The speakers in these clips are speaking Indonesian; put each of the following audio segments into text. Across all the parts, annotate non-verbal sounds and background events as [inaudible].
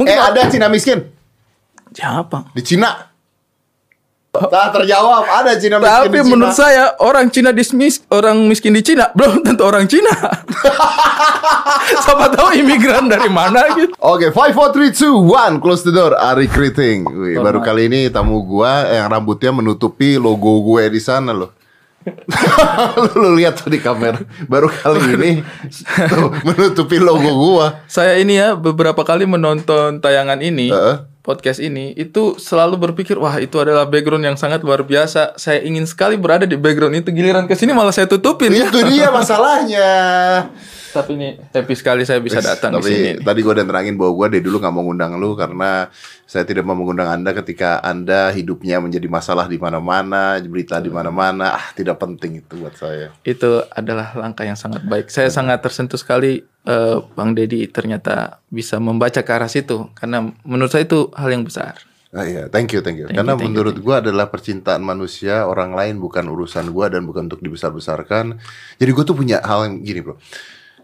Mungkin eh ada Cina miskin siapa? di Cina. Tak terjawab ada Cina miskin Tapi di Cina. menurut saya orang Cina dismis orang miskin di Cina belum tentu orang Cina. [laughs] Siapa tahu imigran dari mana gitu. Oke, five, four, three, two, one, close the door. Ari Kriting. Wih, baru kali ini tamu gua yang rambutnya menutupi logo gue di sana loh. Lu, [laughs] lu lihat tuh di kamera. Baru kali ini [laughs] tuh, menutupi logo gua. Saya ini ya beberapa kali menonton tayangan ini, Heeh. podcast ini, itu selalu berpikir, wah itu adalah background yang sangat luar biasa. Saya ingin sekali berada di background itu. Giliran ke sini malah saya tutupin. Itu dia [laughs] masalahnya. Tapi ini [laughs] happy sekali saya bisa datang di Tapi sini. tadi gue udah nerangin bahwa gue dari dulu nggak mau ngundang lu karena saya tidak mau mengundang anda ketika anda hidupnya menjadi masalah di mana-mana, berita di mana-mana. Ah, tidak penting itu buat saya. Itu adalah langkah yang sangat baik. Saya sangat tersentuh sekali eh, Bang Dedi ternyata bisa membaca ke arah situ karena menurut saya itu hal yang besar. Ah, iya, thank you, thank you. Thank Karena you, thank you, menurut gua adalah percintaan manusia orang lain bukan urusan gua dan bukan untuk dibesar-besarkan. Jadi gue tuh punya hal yang gini bro.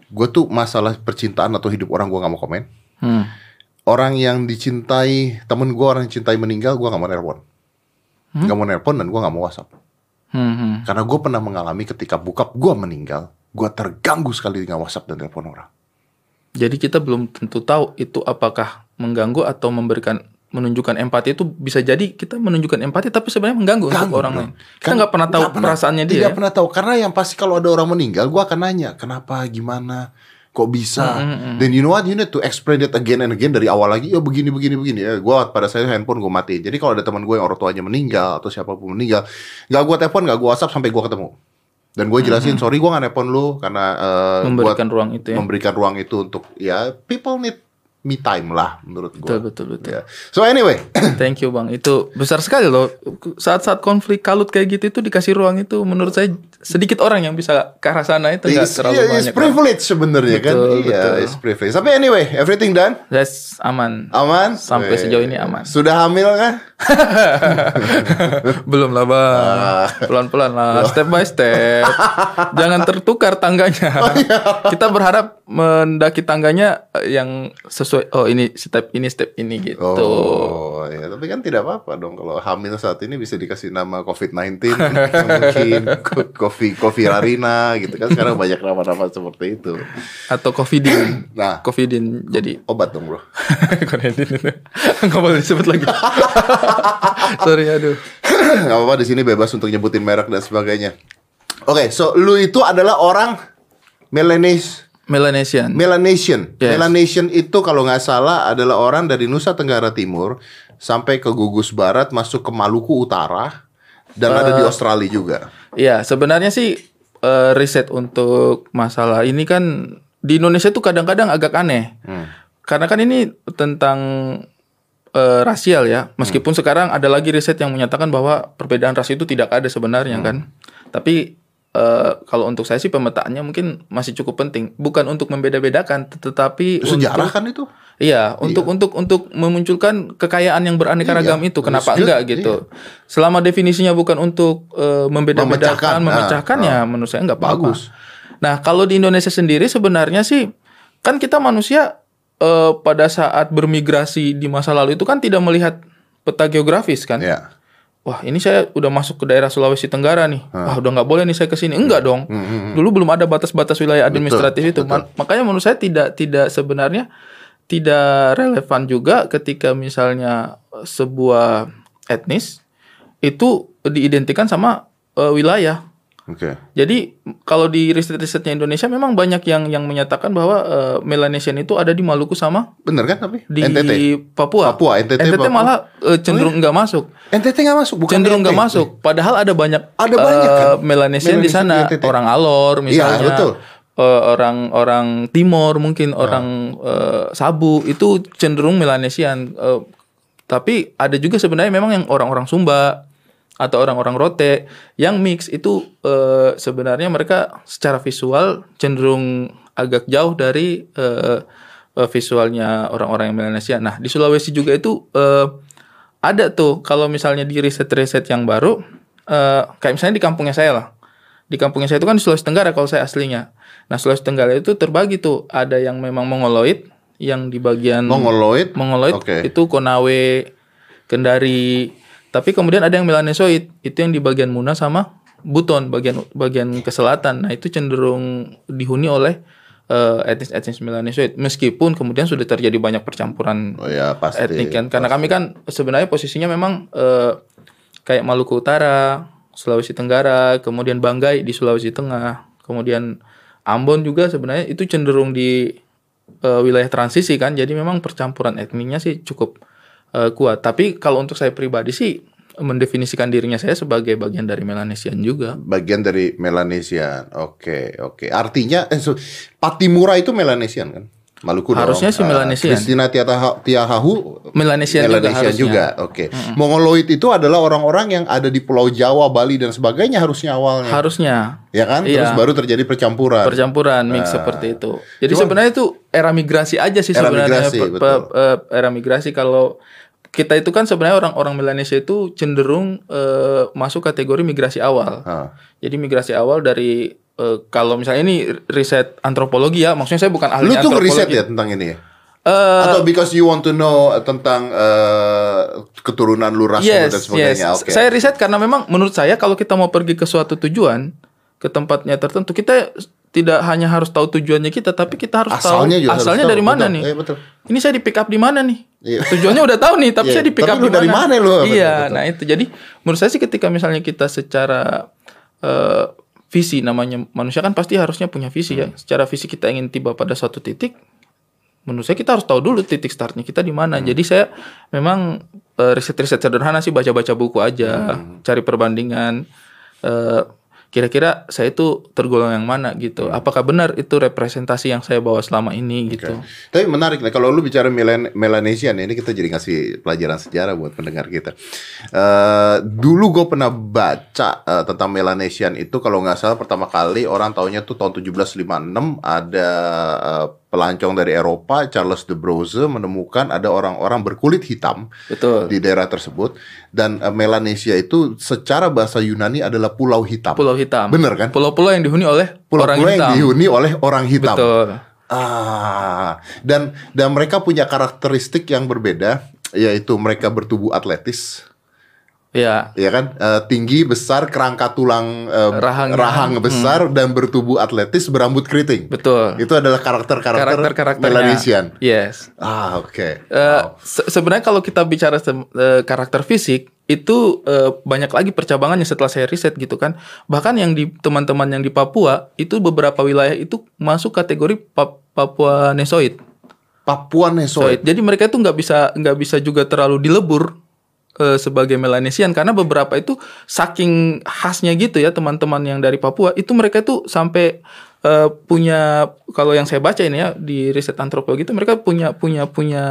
Gue tuh masalah percintaan atau hidup orang gua nggak mau komen. Hmm. Orang yang dicintai temen gua orang yang cintai meninggal gua nggak mau nelpon. Nggak mau nelpon dan gua nggak mau WhatsApp. Hmm, hmm. Karena gue pernah mengalami ketika bokap gue meninggal, gue terganggu sekali dengan WhatsApp dan telepon orang. Jadi kita belum tentu tahu itu apakah mengganggu atau memberikan menunjukkan empati itu bisa jadi kita menunjukkan empati tapi sebenarnya mengganggu untuk Ganggu, orang bro. lain. Kita nggak pernah tahu pernah- perasaannya dia. Tidak ya. pernah tahu karena yang pasti kalau ada orang meninggal, gue akan nanya kenapa, gimana, kok bisa. Dan you know what, you need to explain it again and again dari awal lagi. Ya begini, begini, begini. Ya, gue pada saya handphone gue matiin. Jadi kalau ada teman gue yang orang tuanya meninggal atau siapa pun meninggal, nggak gue telepon, nggak gue WhatsApp sampai gue ketemu. Dan gue jelasin, sorry gue nggak nelpon lu karena eh, Memberikan ruang itu ya. memberikan ruang itu untuk ya people need me time lah menurut gue. Betul betul betul. Ya. So anyway, [coughs] Thank you bang. Itu besar sekali loh. Saat-saat konflik kalut kayak gitu itu dikasih ruang itu menurut saya sedikit orang yang bisa ke arah sana itu nggak terlalu yeah, banyak. it's privilege sebenarnya kan. Betul, Iya, betul. it's privilege. Tapi anyway, everything done? That's aman. Aman? Sampai Eh, sejauh ini aman. Sudah hamil kah? [laughs] Belum lah bang. Ah. Pelan-pelan lah. Step by step. [laughs] Jangan tertukar tangganya. Oh, iya. Kita berharap mendaki tangganya eh, yang sesuai. Oh ini step ini step ini gitu. Oh, ya. Tapi kan tidak apa-apa dong kalau hamil saat ini bisa dikasih nama COVID-19 mungkin ko- Kofi Kofi Rarina gitu kan sekarang banyak nama-nama seperti itu. Atau covidin. Nah, Covidin jadi obat dong, Bro. [laughs] Covidin nggak boleh disebut lagi. [laughs] Sorry aduh. Gak apa-apa di sini bebas untuk nyebutin merek dan sebagainya. Oke, so lu itu adalah orang Melanes Melanesian. Melanesian. Yes. Melanesian itu kalau nggak salah adalah orang dari Nusa Tenggara Timur sampai ke Gugus Barat masuk ke Maluku Utara dan ada Eh. di Australia juga. Iya, sebenarnya sih eh, riset untuk masalah ini kan di Indonesia tuh kadang-kadang agak aneh. Hmm. Karena kan ini tentang eh, rasial ya. Meskipun Hmm. sekarang ada lagi riset yang menyatakan bahwa perbedaan ras itu tidak ada sebenarnya Hmm. kan. Tapi eh, kalau untuk saya sih pemetaannya mungkin masih cukup penting. Bukan untuk membeda-bedakan, tetapi Sejarah untuk, kan itu? Iya, untuk untuk untuk memunculkan kekayaan yang beraneka ragam Iya, itu. Kenapa it's good, enggak gitu? Selama definisinya bukan untuk Memecahkan, membeda-bedakan, memecahkan ah, ya menurut saya enggak. Bagus. Nah, kalau di Indonesia sendiri sebenarnya sih kan kita manusia eh, pada saat bermigrasi di masa lalu itu kan tidak melihat peta geografis kan. Ya. Wah, ini saya udah masuk ke daerah Sulawesi Tenggara nih. Wah, udah nggak boleh nih saya ke sini. Enggak dong. Dulu belum ada batas-batas wilayah administratif itu. Ma- Makanya menurut saya tidak tidak sebenarnya tidak relevan juga ketika misalnya sebuah etnis itu diidentikan sama eh, wilayah. Oke. Jadi kalau di riset-risetnya Indonesia memang banyak yang yang menyatakan bahwa eh, Melanesian itu ada di Maluku sama Bener kan tapi? di NTT. Papua. Papua, NTT, Papua. malah eh, cenderung nggak masuk NTT nggak masuk, bukan cenderung nggak NTT. masuk. Padahal ada banyak Ada banyak, eh, kan? Melanesian di Melanesian sana, di NTT. orang Alor misalnya, Iya, betul. orang-orang Timor mungkin Ah. orang eh, Sabu itu cenderung Melanesian. Eh, tapi ada juga sebenarnya memang yang orang-orang Sumba atau orang-orang Rote yang mix itu eh, sebenarnya mereka secara visual cenderung agak jauh dari eh, visualnya orang-orang yang Melanesia. Nah di Sulawesi juga itu eh, ada tuh kalau misalnya di riset-riset yang baru eh, kayak misalnya di kampungnya saya lah di kampungnya saya itu kan di Sulawesi Tenggara kalau saya aslinya nah Sulawesi Tenggara itu terbagi tuh ada yang memang mongoloid yang di bagian Mongoloid. Mongoloid Oke. itu Konawe, Kendari. Tapi kemudian ada yang Melanesoid, itu yang di bagian Muna sama Buton, bagian bagian ke selatan. Nah, itu cenderung dihuni oleh eh, etnis-etnis Melanesoid. Meskipun kemudian sudah terjadi banyak percampuran Oh ya pasti. etnik kan. Karena kami kan sebenarnya posisinya memang eh, kayak Maluku Utara, Sulawesi Tenggara, kemudian Banggai di Sulawesi Tengah, kemudian Ambon juga sebenarnya itu cenderung di eh, wilayah transisi kan. Jadi memang percampuran etniknya sih cukup eh, kuat. Tapi kalau untuk saya pribadi sih mendefinisikan dirinya saya sebagai bagian dari Melanesian juga. Bagian dari Melanesian. Oke, oke. Artinya eh, Patimura itu Melanesian kan? Maluku dong. Harusnya sih Ah, Melanesian. Christina Tiahahu, Tiahahu Melanesian, juga Melanesian harusnya. juga. Oke. Mongoloid itu adalah orang-orang yang ada di Pulau Jawa, Bali dan sebagainya harusnya awalnya. Harusnya ya kan? Iya. Terus baru terjadi percampuran. percampuran mix seperti itu. Jadi sebenarnya itu era migrasi aja sih Era sebenarnya migrasi, betul. pe- eh, era migrasi kalau kita itu kan sebenarnya orang-orang Melanesia itu cenderung eh, masuk kategori migrasi awal. Ah. Jadi migrasi awal dari eh, kalau misalnya ini riset antropologi ya, maksudnya saya bukan ahli Lu tuh riset ya tentang ini ya? Eh, Atau because you want to know tentang eh, keturunan lu ras yes, dan sebagainya. yes. Oke. Saya riset karena memang menurut saya kalau kita mau pergi ke suatu tujuan ke tempatnya tertentu kita tidak hanya harus tahu tujuannya kita tapi kita harus Asalnya tahu juga harus asalnya tahu, dari mana betul. nih. Iya, betul. Ini saya di pick up di mana nih? Iya. Tujuannya udah tahu nih, tapi Iya, saya di pick up di dari mana lu? Betul, Iya, betul. nah itu. Jadi menurut saya sih ketika misalnya kita secara eh, visi namanya manusia kan pasti harusnya punya visi ya. Hmm. Secara visi kita ingin tiba pada suatu titik, menurut saya kita harus tahu dulu titik startnya kita di mana. Hmm. Jadi saya memang eh, riset-riset sederhana sih baca-baca buku aja, Hmm. cari perbandingan. eh, kira-kira saya itu tergolong yang mana gitu. Hmm. Apakah benar itu representasi yang saya bawa selama ini gitu. Tapi menarik nih kalau lu bicara Melan Melanesian ini kita jadi ngasih pelajaran sejarah buat pendengar kita. Eh dulu gue pernah baca eh, tentang Melanesian itu kalau nggak salah pertama kali orang taunya tuh tahun 1756 ada eh, pelancong dari Eropa Charles de Broze menemukan ada orang-orang berkulit hitam Betul. di daerah tersebut dan eh, Melanesia itu secara bahasa Yunani adalah pulau hitam. Pulau hitam. Bener kan? Pulau-pulau yang dihuni oleh orang Pulau-pulau hitam. yang dihuni oleh orang hitam. Betul. Ah, dan dan mereka punya karakteristik yang berbeda, yaitu mereka bertubuh atletis, Ya. ya kan, Eh, tinggi, besar, kerangka tulang eh, Rahangnya. rahang besar dan bertubuh atletis, berambut keriting. Betul. Itu adalah karakter-karakter Karakter-karakternya. Melanesian. Yes. Ah, oke. Eh, se- sebenarnya kalau kita bicara eh, karakter fisik itu eh, banyak lagi percabangannya setelah saya riset gitu kan. Bahkan yang di teman-teman yang di Papua itu beberapa wilayah itu masuk kategori Pa- Papua Nesoid. Papua Nesoid. Soid. Jadi mereka itu nggak bisa nggak bisa juga terlalu dilebur eh, sebagai Melanesian karena beberapa itu saking khasnya gitu ya teman-teman yang dari Papua itu mereka itu sampai eh, punya kalau yang saya baca ini ya di riset antropologi itu mereka punya punya punya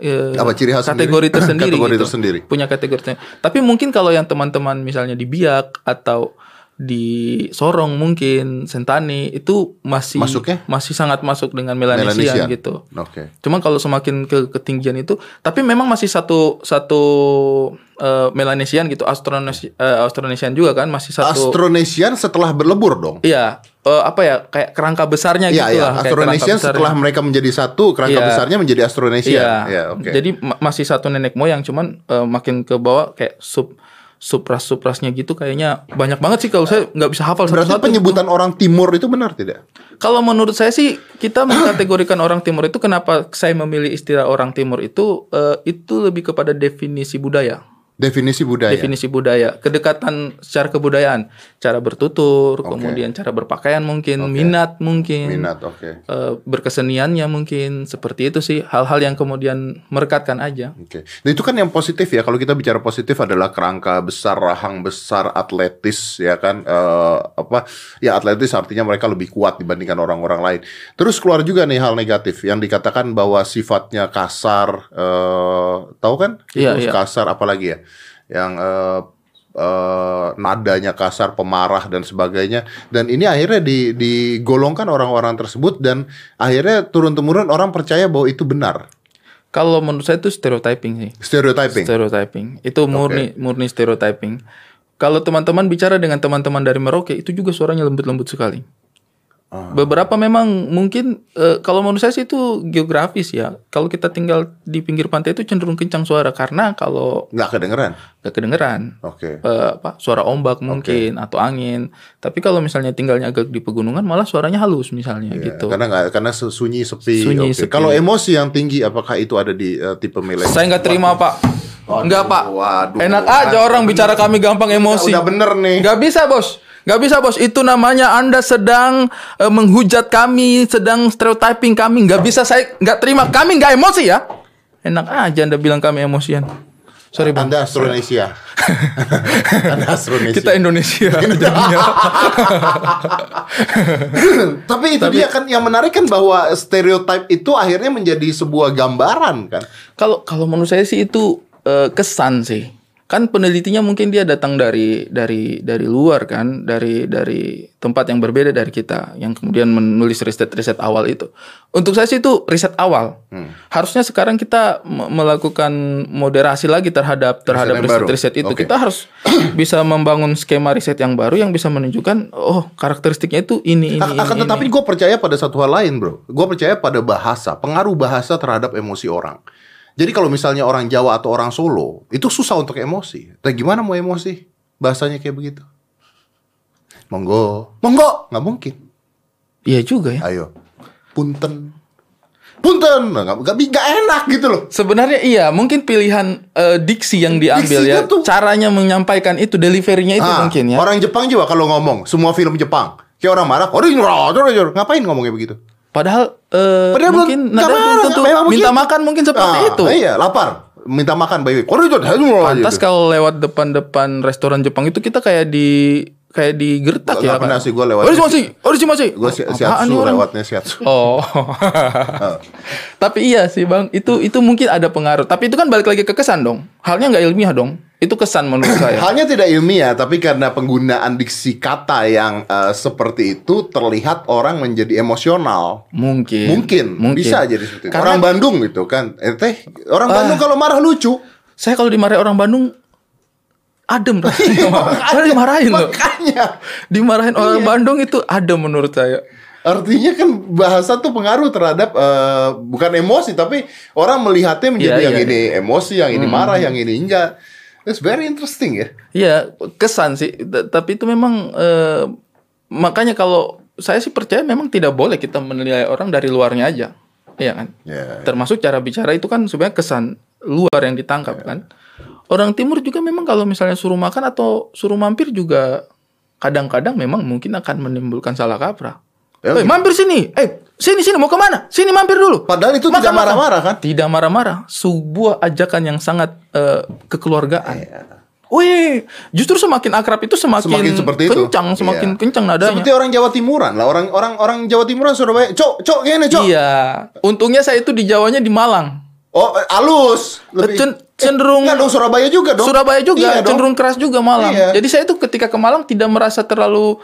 eh, Apa ciri khas kategori sendiri? [laughs] tersendiri Kategori gitu. tersendiri. punya kategori tersendiri. Tapi mungkin kalau yang teman-teman misalnya di Biak atau di Sorong mungkin Sentani itu masih Masuknya? masih sangat masuk dengan Melanesian, Melanesian. gitu. Oke. Cuma kalau semakin ke ketinggian itu, tapi memang masih satu satu eh, Melanesian gitu, Austronesian, Austronesian juga kan masih satu. Astronesian setelah berlebur dong. Iya, eh, apa ya kayak kerangka besarnya Iya, gitu iya. lah. besarnya. setelah mereka menjadi satu, kerangka Iya. besarnya menjadi Astronesian. Iya. Ya, oke. Jadi ma- masih satu nenek moyang, cuman eh, makin ke bawah kayak sub supras suprasnya gitu kayaknya banyak banget sih kalau saya nggak bisa hafal Berarti satu-satu. penyebutan orang timur itu benar tidak? Kalau menurut saya sih kita mengkategorikan [clears throat] orang timur itu kenapa saya memilih istilah orang timur itu eh, itu lebih kepada definisi budaya. Definisi budaya. Definisi budaya, kedekatan secara kebudayaan, cara bertutur, kemudian cara berpakaian mungkin, minat mungkin, Minat, oke. eh, berkeseniannya mungkin, seperti itu sih hal-hal yang kemudian merekatkan aja. Oke. Nah, itu kan yang positif ya. Kalau kita bicara positif adalah kerangka besar, rahang besar, atletis ya kan. Eh, apa? Ya atletis artinya mereka lebih kuat dibandingkan orang-orang lain. Terus keluar juga nih hal negatif yang dikatakan bahwa sifatnya kasar. Eh, tahu kan? Iya, Itu iya. kasar apalagi ya? Yang eh, eh, nadanya kasar, pemarah dan sebagainya. Dan ini akhirnya di- digolongkan orang-orang tersebut dan akhirnya turun temurun orang percaya bahwa itu benar. Kalau menurut saya itu stereotyping sih. Stereotyping. Stereotyping. Itu murni murni stereotyping. Kalau teman-teman bicara dengan teman-teman dari Merauke itu juga suaranya lembut-lembut sekali. Beberapa memang mungkin eh, kalau menurut saya sih itu geografis ya. Kalau kita tinggal di pinggir pantai itu cenderung kencang suara karena kalau Nggak kedengeran. gak kedengeran Oke. eh, apa suara ombak mungkin atau angin. Tapi kalau misalnya tinggalnya agak di pegunungan malah suaranya halus misalnya gitu. Karena nggak karena su- sunyi sepi. Sunyi, Oke. sepi. Kalau emosi yang tinggi, apakah itu ada di eh, tipe milenial? Saya nggak terima pak. Enggak pak. waduh. Enak aja orang bicara kami gampang emosi. Udah bener nih. Nggak bisa bos. Nggak bisa bos. Itu namanya anda sedang eh, menghujat kami, sedang stereotyping kami. Nggak bisa saya nggak terima. Kami nggak emosi ya. Enak aja anda bilang kami emosian. Sorry bang. Anda Astronesia. [laughs] Anda Astronesia. Kita Indonesia. [laughs] [laughs] Tapi itu dia kan yang menarik kan bahwa stereotip itu akhirnya menjadi sebuah gambaran kan. Kalau kalau menurut saya sih itu eh, kesan sih. Kan penelitinya mungkin dia datang dari dari dari luar kan, dari dari tempat yang berbeda dari kita, yang kemudian menulis riset-riset awal itu. Untuk saya sih itu riset awal. Harusnya sekarang kita me- melakukan moderasi lagi terhadap terhadap yang baru. riset-riset itu. Oke. Kita harus [clears throat] bisa membangun skema riset yang baru yang bisa menunjukkan oh karakteristiknya itu ini ini. Ak- Akan ini, tetapi gue percaya pada satu hal lain bro. Gue percaya pada bahasa, pengaruh bahasa terhadap emosi orang. Jadi kalau misalnya orang Jawa atau orang Solo itu susah untuk emosi. Tapi gimana mau emosi? Bahasanya kayak begitu. Monggo, monggo, nggak mungkin. Iya juga ya. Ayo, punten, punten, nggak nggak nggak enak gitu loh. Sebenarnya iya, mungkin pilihan eh, diksi yang diambil Diksinya ya, tuh- caranya menyampaikan itu, deliverynya itu Ah, mungkin ya. Orang Jepang juga kalau ngomong semua film Jepang, kayak orang marah, orang ngapain ngomongnya begitu? Padahal, eh, Padahal belum- mungkin nada marah, tentu minta begitu. makan mungkin seperti Ah, itu. Iya, lapar, minta makan baik. Pantas kalau lewat depan-depan restoran Jepang itu kita kayak di kayak digertak Nggak ya. pernah kan? sih, gua lewat- Orishimasu, orishimasu. Gue si orang? lewatnya shiatsu. Oh. [laughs] Tapi iya sih bang, itu itu mungkin ada pengaruh. Tapi itu kan balik lagi ke kesan dong. Halnya nggak ilmiah dong. Itu kesan menurut saya. [clears throat] Halnya tidak ilmiah, tapi karena penggunaan diksi kata yang eh, seperti itu terlihat orang menjadi emosional. Mungkin. Mungkin, bisa jadi seperti itu. Karena- Orang Bandung gitu kan. Eh teh, orang Bandung kalau marah lucu. Saya kalau dimarahin orang Bandung adem rasanya. [laughs] Karena dimarahin loh. Makanya. Dimarahin orang Iya. Bandung itu adem menurut saya. Artinya kan bahasa tuh pengaruh terhadap eh, bukan emosi tapi orang melihatnya menjadi Iya, yang iya. ini emosi, yang ini marah, yang ini enggak. It's very interesting ya. Iya, kesan sih. Tapi itu memang eh, makanya kalau saya sih percaya memang tidak boleh kita menilai orang dari luarnya aja. Iya kan? Ya. Termasuk cara bicara itu kan sebenarnya kesan luar yang ditangkap kan. Orang timur juga memang kalau misalnya suruh makan atau suruh mampir juga kadang-kadang memang mungkin akan menimbulkan salah kaprah. Ya, Eh, mampir sini. Eh, sini sini mau ke mana? Sini mampir dulu. Padahal itu Makan, tidak marah-marah kan? Tidak marah-marah. Sebuah ajakan yang sangat eh, kekeluargaan. Iya. Wih, justru semakin akrab itu semakin, Semakin seperti itu. kencang, semakin Iya. kencang nadanya. Seperti orang Jawa Timuran lah, orang orang orang Jawa Timuran Surabaya, cok cok gini cok. Iya. Untungnya saya itu di Jawanya di Malang. Oh, eh, halus. Lebih Cen- cenderung- Enggak dong Surabaya juga dong. Surabaya juga Iya dong. cenderung keras juga Malang. Iya. Jadi saya itu ketika ke Malang tidak merasa terlalu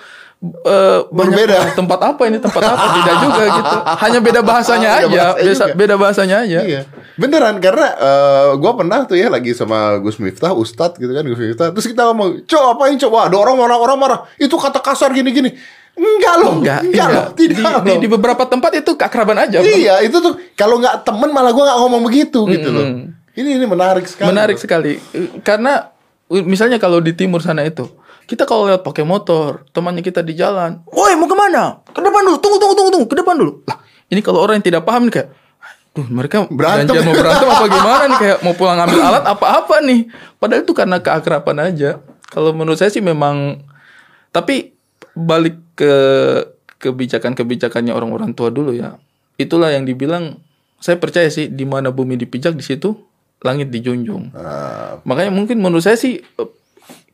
eh, banyak Berbeda. "Ah, tempat apa ini tempat apa [laughs] tidak juga gitu. Hanya beda bahasanya Beda aja, bahasa beda, juga. beda bahasanya aja. Iya. Beneran karena eh, gua pernah tuh ya lagi sama Gus Miftah, Ustadz gitu kan Gus Miftah. Terus kita ngomong, "Cok, apain, Cok? Wah, ada orang orang orang marah. Itu kata kasar gini-gini." Enggak loh. Enggak, enggak iya. loh. Tidak di, loh. di, di beberapa tempat itu keakraban aja. Iya, itu tuh kalau nggak temen malah gua nggak ngomong begitu gitu loh. Ini ini menarik sekali. Menarik sekali. Karena uh, misalnya kalau di timur sana itu, kita kalau lewat pakai motor, temannya kita di jalan, "Woi, mau ke mana? Ke depan dulu. Tunggu, tunggu, tunggu, tunggu. Ke depan dulu." Lah, ini kalau orang yang tidak paham nih kayak, "Duh, mereka Berantem. janjian mau berantem apa gimana nih kayak mau pulang ambil [clears throat] alat apa-apa nih." Padahal itu karena keakraban aja. Kalau menurut saya sih memang tapi balik ke kebijakan-kebijakannya orang-orang tua dulu ya. Itulah yang dibilang saya percaya sih di mana bumi dipijak di situ langit dijunjung. Ah, Makanya mungkin menurut saya sih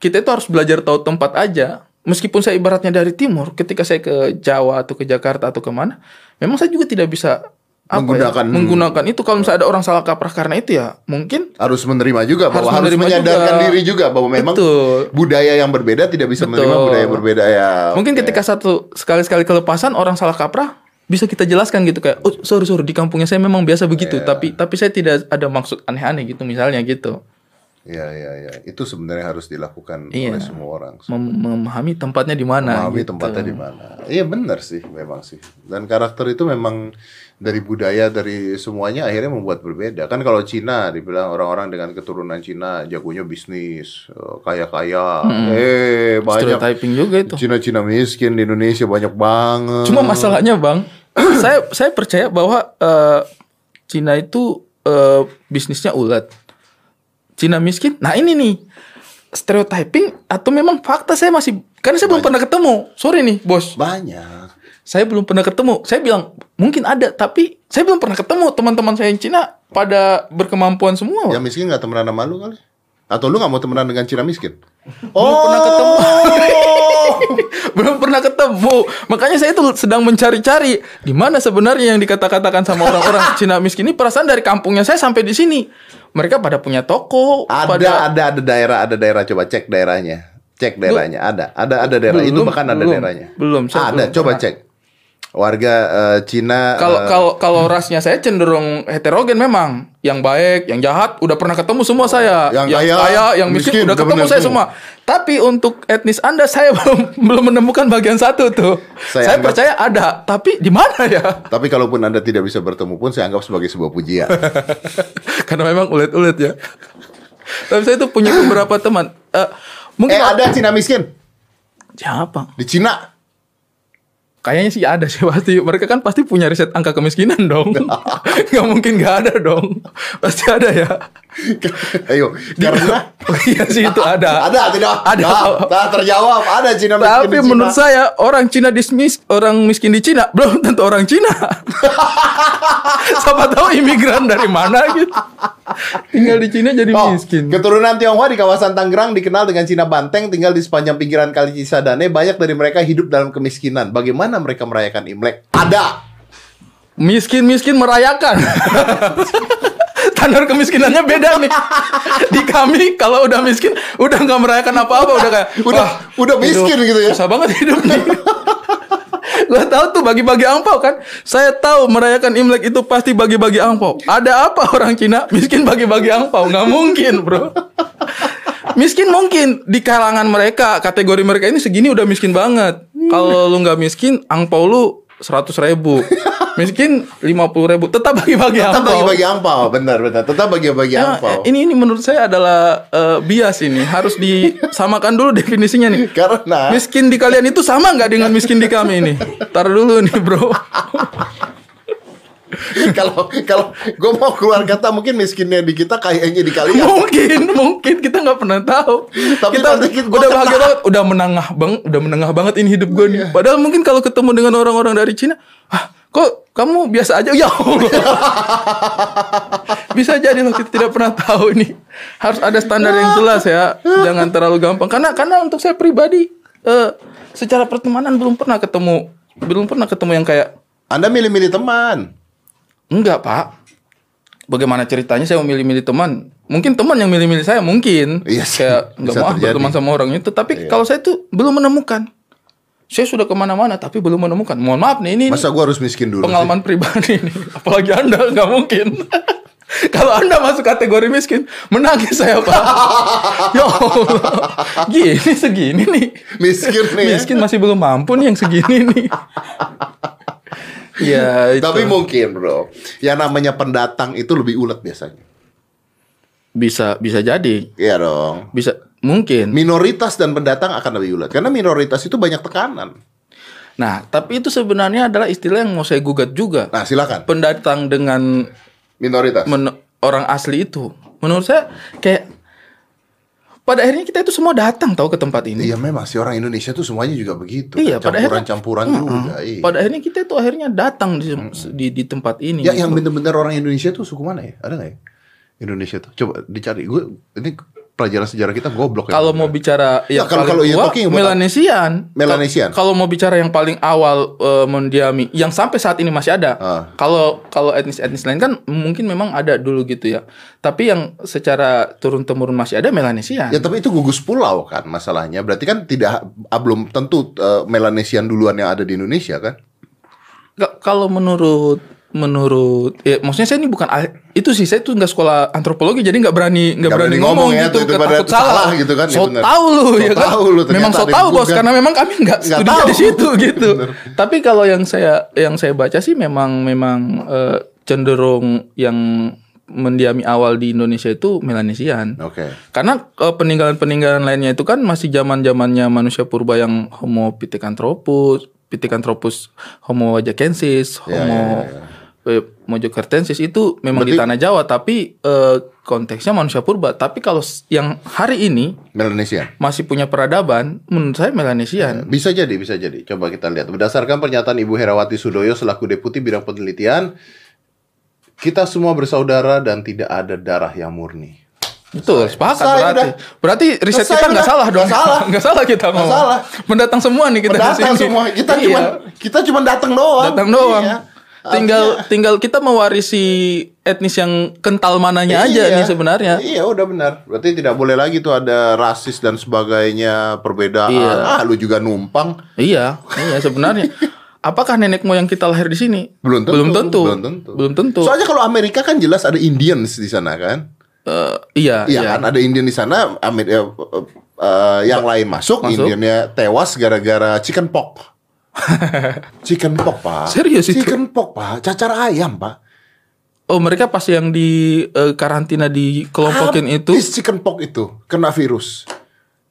kita itu harus belajar tahu tempat aja. Meskipun saya ibaratnya dari timur, ketika saya ke Jawa atau ke Jakarta atau ke mana, memang saya juga tidak bisa apa Menggunakan- ya, menggunakan itu. Kalau misalnya ada orang salah kaprah karena itu ya, mungkin harus menerima juga bahwa harus, Harus menerima menyadarkan juga. diri juga bahwa memang Betul. budaya yang berbeda tidak bisa menerima Betul. budaya yang berbeda ya. mungkin oke. ketika satu sekali-sekali kelepasan orang salah kaprah bisa kita jelaskan gitu kayak, oh sorry sorry di kampungnya saya memang biasa begitu, Iya. tapi tapi saya tidak ada maksud aneh-aneh gitu misalnya gitu. Iya, iya, iya. Itu sebenarnya harus dilakukan Iya. oleh semua orang. Mem- memahami tempatnya di mana. Memahami gitu. tempatnya di mana. Iya benar sih, memang sih. Dan karakter itu memang dari budaya dari semuanya akhirnya membuat berbeda. Kan kalau Cina dibilang orang-orang dengan keturunan Cina jagonya bisnis, eh, kaya-kaya. Eh, banyak Stereotyping juga itu. Cina-Cina miskin di Indonesia banyak banget. Cuma masalahnya bang, [clears throat] saya saya percaya bahwa eh, Cina itu eh, bisnisnya ulet. Cina miskin. Nah ini nih stereotyping atau memang fakta saya masih karena saya belum pernah ketemu. Sorry nih bos, banyak. saya belum pernah ketemu. Saya bilang mungkin ada, tapi saya belum pernah ketemu teman-teman saya yang Cina pada berkemampuan semua. Yang miskin nggak temenan sama lu kali? Atau lu nggak mau temenan dengan Cina miskin? [laughs] Belum pernah ketemu. [laughs] belum pernah ketemu. Makanya saya itu sedang mencari-cari di mana sebenarnya yang dikata-katakan sama orang-orang [laughs] Cina miskin ini perasaan dari kampungnya saya sampai di sini. Mereka pada punya toko, Ada, pada ada, ada daerah, ada daerah. Coba cek daerahnya. Cek daerahnya. Ada, ada, ada daerah. itu Belum, bahkan ada belum, daerahnya. belum, saya ada, belum coba pernah. cek. Warga eh, Cina. kalau eh, kalau kalau rasnya saya cenderung heterogen memang. Yang baik, yang jahat udah pernah ketemu semua saya. Yang kaya, yang miskin, miskin, udah ketemu saya semua. semua. Tapi untuk etnis Anda [laughs] saya belum belum menemukan bagian satu tuh. Saya Saya, anggap- percaya ada, tapi di mana ya? Tapi kalaupun anda tidak bisa bertemu pun, saya anggap sebagai sebuah pujian. [laughs] Karena memang ulet-ulet ya. Tapi saya tuh punya beberapa teman. Eh, mungkin eh, ada Cina miskin siapa? di Cina. Kayaknya sih ada sih pasti. Mereka kan pasti punya riset angka kemiskinan dong. [laughs] Gak mungkin gak ada dong. Pasti ada ya. Ayo, karena Oh [laughs] iya sih itu ada. ada tidak? Ada. Nah, tak terjawab. Ada Cina miskin Tapi di Cina. menurut saya orang Cina dismis orang miskin di Cina belum tentu orang Cina. [laughs] Siapa tahu imigran dari mana gitu. Tinggal di Cina jadi Oh, miskin. keturunan Tionghoa di kawasan Tangerang dikenal dengan Cina Banteng, tinggal di sepanjang pinggiran Kali Cisadane. Banyak dari mereka hidup dalam kemiskinan. Bagaimana mereka merayakan Imlek? Ada. Miskin-miskin merayakan. [laughs] Standar kemiskinannya beda nih. Di kami kalau udah miskin udah nggak merayakan apa-apa udah kayak Udah- "Wah, udah miskin hidup gitu ya." Susah banget hidup nih. Gua tahu tuh bagi-bagi angpau kan. Saya tahu merayakan Imlek itu pasti bagi-bagi angpau. Ada apa orang Cina miskin bagi-bagi angpau? Nggak mungkin, Bro. Miskin mungkin di kalangan mereka kategori mereka ini segini udah miskin banget. Kalau lu nggak miskin, angpau lu seratus ribu, miskin lima puluh ribu, tetap bagi-bagi Tetap angpau. bagi-bagi ampau, benar benar. Tetap bagi-bagi Ya, ampau. ini ini menurut saya adalah eh, bias ini harus disamakan dulu definisinya nih. [laughs] Karena Miskin di kalian itu sama nggak dengan miskin di kami ini? Tar dulu nih bro. [laughs] [laughs] kalau kalau gue mau keluar kata mungkin miskinnya di kita kayaknya di kalian. mungkin mungkin kita nggak pernah tahu. Tapi kita nanti kita- udah bahagia banget, udah menengah bang, udah menengah banget ini hidup gue nih. Padahal mungkin kalau ketemu dengan orang-orang dari Cina, ah kok kamu biasa aja ya. [laughs] Bisa jadi loh kita tidak pernah tahu ini. Harus ada standar yang jelas ya. Jangan terlalu gampang. Karena karena untuk saya pribadi eh, secara pertemanan belum pernah ketemu belum pernah ketemu yang kayak Anda milih-milih teman. Enggak pak. Bagaimana ceritanya saya memilih-milih teman? Mungkin teman yang milih-milih saya mungkin. Iya sih, Kayak [laughs] nggak mau terjadi. Iya. berteman sama orang itu. Tapi kalau saya tuh belum menemukan. Saya sudah ke mana-mana tapi belum menemukan. Mohon maaf nih ini, ini Masa gue harus miskin dulu? sih? pengalaman pribadi nih. [laughs] Apalagi anda nggak mungkin. [laughs] Kalau anda masuk kategori miskin, menangis saya pak. ya Allah, gini segini nih. Miskin nih. Miskin masih belum mampu nih yang segini nih. Ya [laughs] itu. Tapi mungkin bro, yang namanya pendatang itu lebih ulet biasanya. bisa bisa jadi, Iya dong. bisa mungkin. Minoritas dan pendatang akan lebih ulet karena minoritas itu banyak tekanan. Nah, tapi itu sebenarnya adalah istilah yang mau saya gugat juga. Nah silakan Pendatang dengan minoritas. men- orang asli itu, menurut saya kayak pada akhirnya kita itu semua datang tahu ke tempat ini. Iya memang sih orang Indonesia tuh semuanya juga begitu. Iya, pada akhirnya- campuran-campuran juga. Iya. Pada akhirnya kita itu akhirnya datang di di, di tempat ini. Ya gitu. yang bener-bener orang Indonesia tuh suku mana ya? Ada nggak ya? Indonesia tuh. Coba dicari. Gue ini pelajaran sejarah kita goblok ya. Kalau mau bicara Ya, yang kalau- kalau tua, talking Melanesian. Melanesian. Kal- Kalau mau bicara yang paling awal eh, mendiami, yang sampai saat ini masih ada. Ah. Kalau kalau etnis-etnis lain kan mungkin memang ada dulu gitu ya. Tapi yang secara turun temurun masih ada Melanesian. Ya tapi itu gugus pulau kan masalahnya. Berarti kan tidak ah, belum tentu eh, Melanesian duluan yang ada di Indonesia kan? Ka- Kalau menurut menurut ya maksudnya saya ini bukan itu sih saya tuh nggak sekolah antropologi jadi nggak berani nggak berani, berani ngomong, ngomong ya, gitu itu takut salah. salah gitu kan, ya so bener. tahu lu So ya kan tahu lu, memang so tahu bos karena memang kami nggak studinya tahu. di situ [laughs] gitu tapi kalau yang saya yang saya baca sih memang memang eh, cenderung yang mendiami awal di Indonesia itu Melanesian Oke. karena eh, peninggalan-peninggalan lainnya itu kan masih zaman-zamannya manusia purba yang Homo pithecanthropus, pithecanthropus Homo wajakensis, Ya, Homo eh, mojokertensis itu memang di tanah Jawa tapi eh, konteksnya manusia purba. Tapi kalau yang hari ini Melanesian. masih punya peradaban, menurut saya Melanesian. Bisa jadi, bisa jadi. Coba kita lihat. Berdasarkan pernyataan Ibu Herawati Sudoyo selaku Deputi Bidang Penelitian, kita semua bersaudara dan tidak ada darah yang murni. Betul, sepakat berarti. udah. Berarti riset Selesai kita nggak salah dong. Nggak salah. [laughs] Nggak salah kita ngomong. salah. Mendatang semua nih kita di Datang sini. semua. Kita Iya. cuma kita cuma datang doang. datang doang. Iya. Tinggal Artinya- tinggal kita mewarisi etnis yang kental mananya aja Iya. nih sebenarnya. Iya udah benar. Berarti tidak boleh lagi tuh ada rasis dan sebagainya, perbedaan. Iya. Ah, lu juga numpang. Iya, iya sebenarnya. [laughs] Apakah nenek moyang kita lahir di sini? Belum tentu. Belum tentu. Belum tentu. Belum tentu. Soalnya kalau Amerika kan jelas ada Indians di sana kan. Eh, iya, Iya iya. kan ada Indian di sana, Amer eh, eh, yang lain masuk, Masuk. Indiannya tewas gara-gara chicken pox. [laughs] chicken pox pak. Serius itu? Chicken pox pak, cacar ayam pak. Oh, mereka pas yang di eh, karantina di kelompokin itu Habis chicken pox itu kena virus.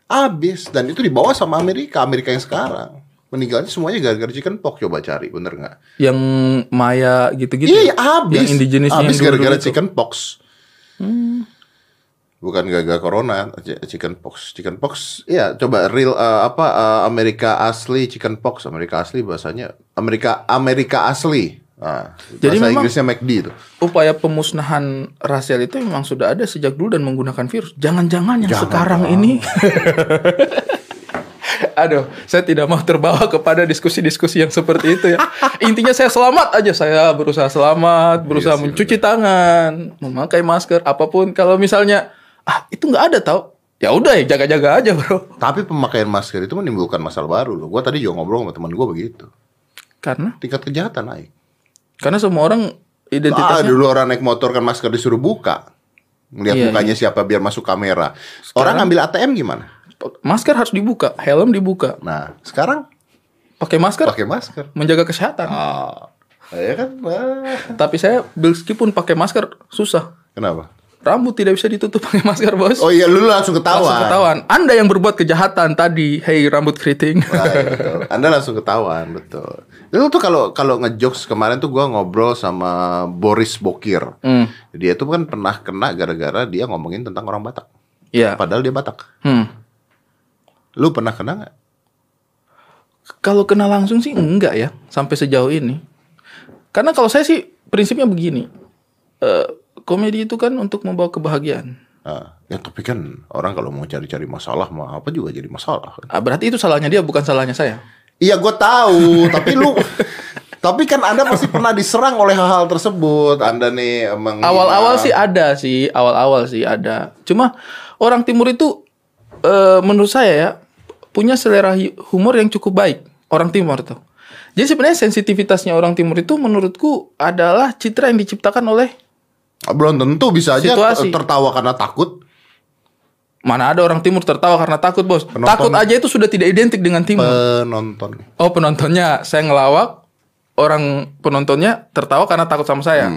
Abis dan itu dibawa sama Amerika, Amerika yang sekarang. Meninggalnya semuanya gara-gara chicken pox. Coba cari, bener nggak? yang Maya gitu-gitu. Iya, abis. Yang indigenous Abis gara-gara chicken pox. Bukan gara-gara corona, ch- chicken pox. Chicken pox, ya coba real eh, apa eh, Amerika asli chicken pox, Amerika asli bahasanya Amerika Amerika asli. Nah, Jadi bahasa memang- Inggrisnya McD itu. Upaya pemusnahan rasial itu memang sudah ada sejak dulu dan menggunakan virus. Jangan-jangan yang Jangan sekarang dong. ini [laughs] Aduh, saya tidak mau terbawa kepada diskusi-diskusi yang seperti itu ya. [laughs] Intinya saya selamat aja, saya berusaha selamat, berusaha Iya sih, mencuci tangan, memakai masker, apa pun. Kalau misalnya ah itu nggak ada tau, ya udah ya jaga-jaga aja bro. Tapi pemakaian masker itu menimbulkan masalah baru loh. Gua tadi juga ngobrol sama teman gua begitu. Karena Tingkat kejahatan naik. karena semua orang Ah, identitasnya dulu orang naik motor kan masker disuruh buka. Ngeliat Iya, mukanya siapa biar masuk kamera. Orang ngambil ATM gimana? masker harus dibuka, helm dibuka, Nah, sekarang pakai masker pakai masker. menjaga kesehatan. Ah, ya kan? Ah. Tapi saya meskipun pakai masker susah. Kenapa? Rambut tidak bisa ditutup [laughs] pakai masker, Bos. Oh iya, lu langsung ketahuan. Langsung ketahuan. Anda yang berbuat kejahatan tadi, hey rambut keriting. [laughs] Nah, iya, betul. Anda langsung ketahuan, betul. Itu tuh kalau kalau ngejokes kemarin tuh gua ngobrol sama Boris Bokir. Hmm. Dia tuh kan pernah kena gara-gara dia ngomongin tentang orang Batak. Iya. Padahal dia Batak. Hmm. Lu pernah kena nggak? Kalau kena langsung sih enggak ya, sampai sejauh ini. Karena kalau saya sih prinsipnya begini. Eh, komedi itu kan untuk membawa kebahagiaan. Ah, ya tapi kan orang kalau mau cari-cari masalah mah apa juga jadi masalah. kan. Ah, berarti itu salahnya dia bukan salahnya saya. Iya gue tahu, tapi lu [laughs] tapi kan Anda pasti pernah diserang oleh hal-hal tersebut. Anda nih emang Awal-awal sih ada sih, awal-awal sih ada. Cuma orang timur itu eh, menurut saya ya punya selera humor yang cukup baik. Orang timur tuh. Jadi sebenarnya sensitivitasnya orang timur itu menurutku adalah citra yang diciptakan oleh belum tentu bisa aja Situasi. tertawa karena takut. mana ada orang timur tertawa karena takut bos. Penonton- Takut aja itu sudah tidak identik dengan timur. Penonton. Oh penontonnya saya ngelawak, orang penontonnya tertawa karena takut sama saya.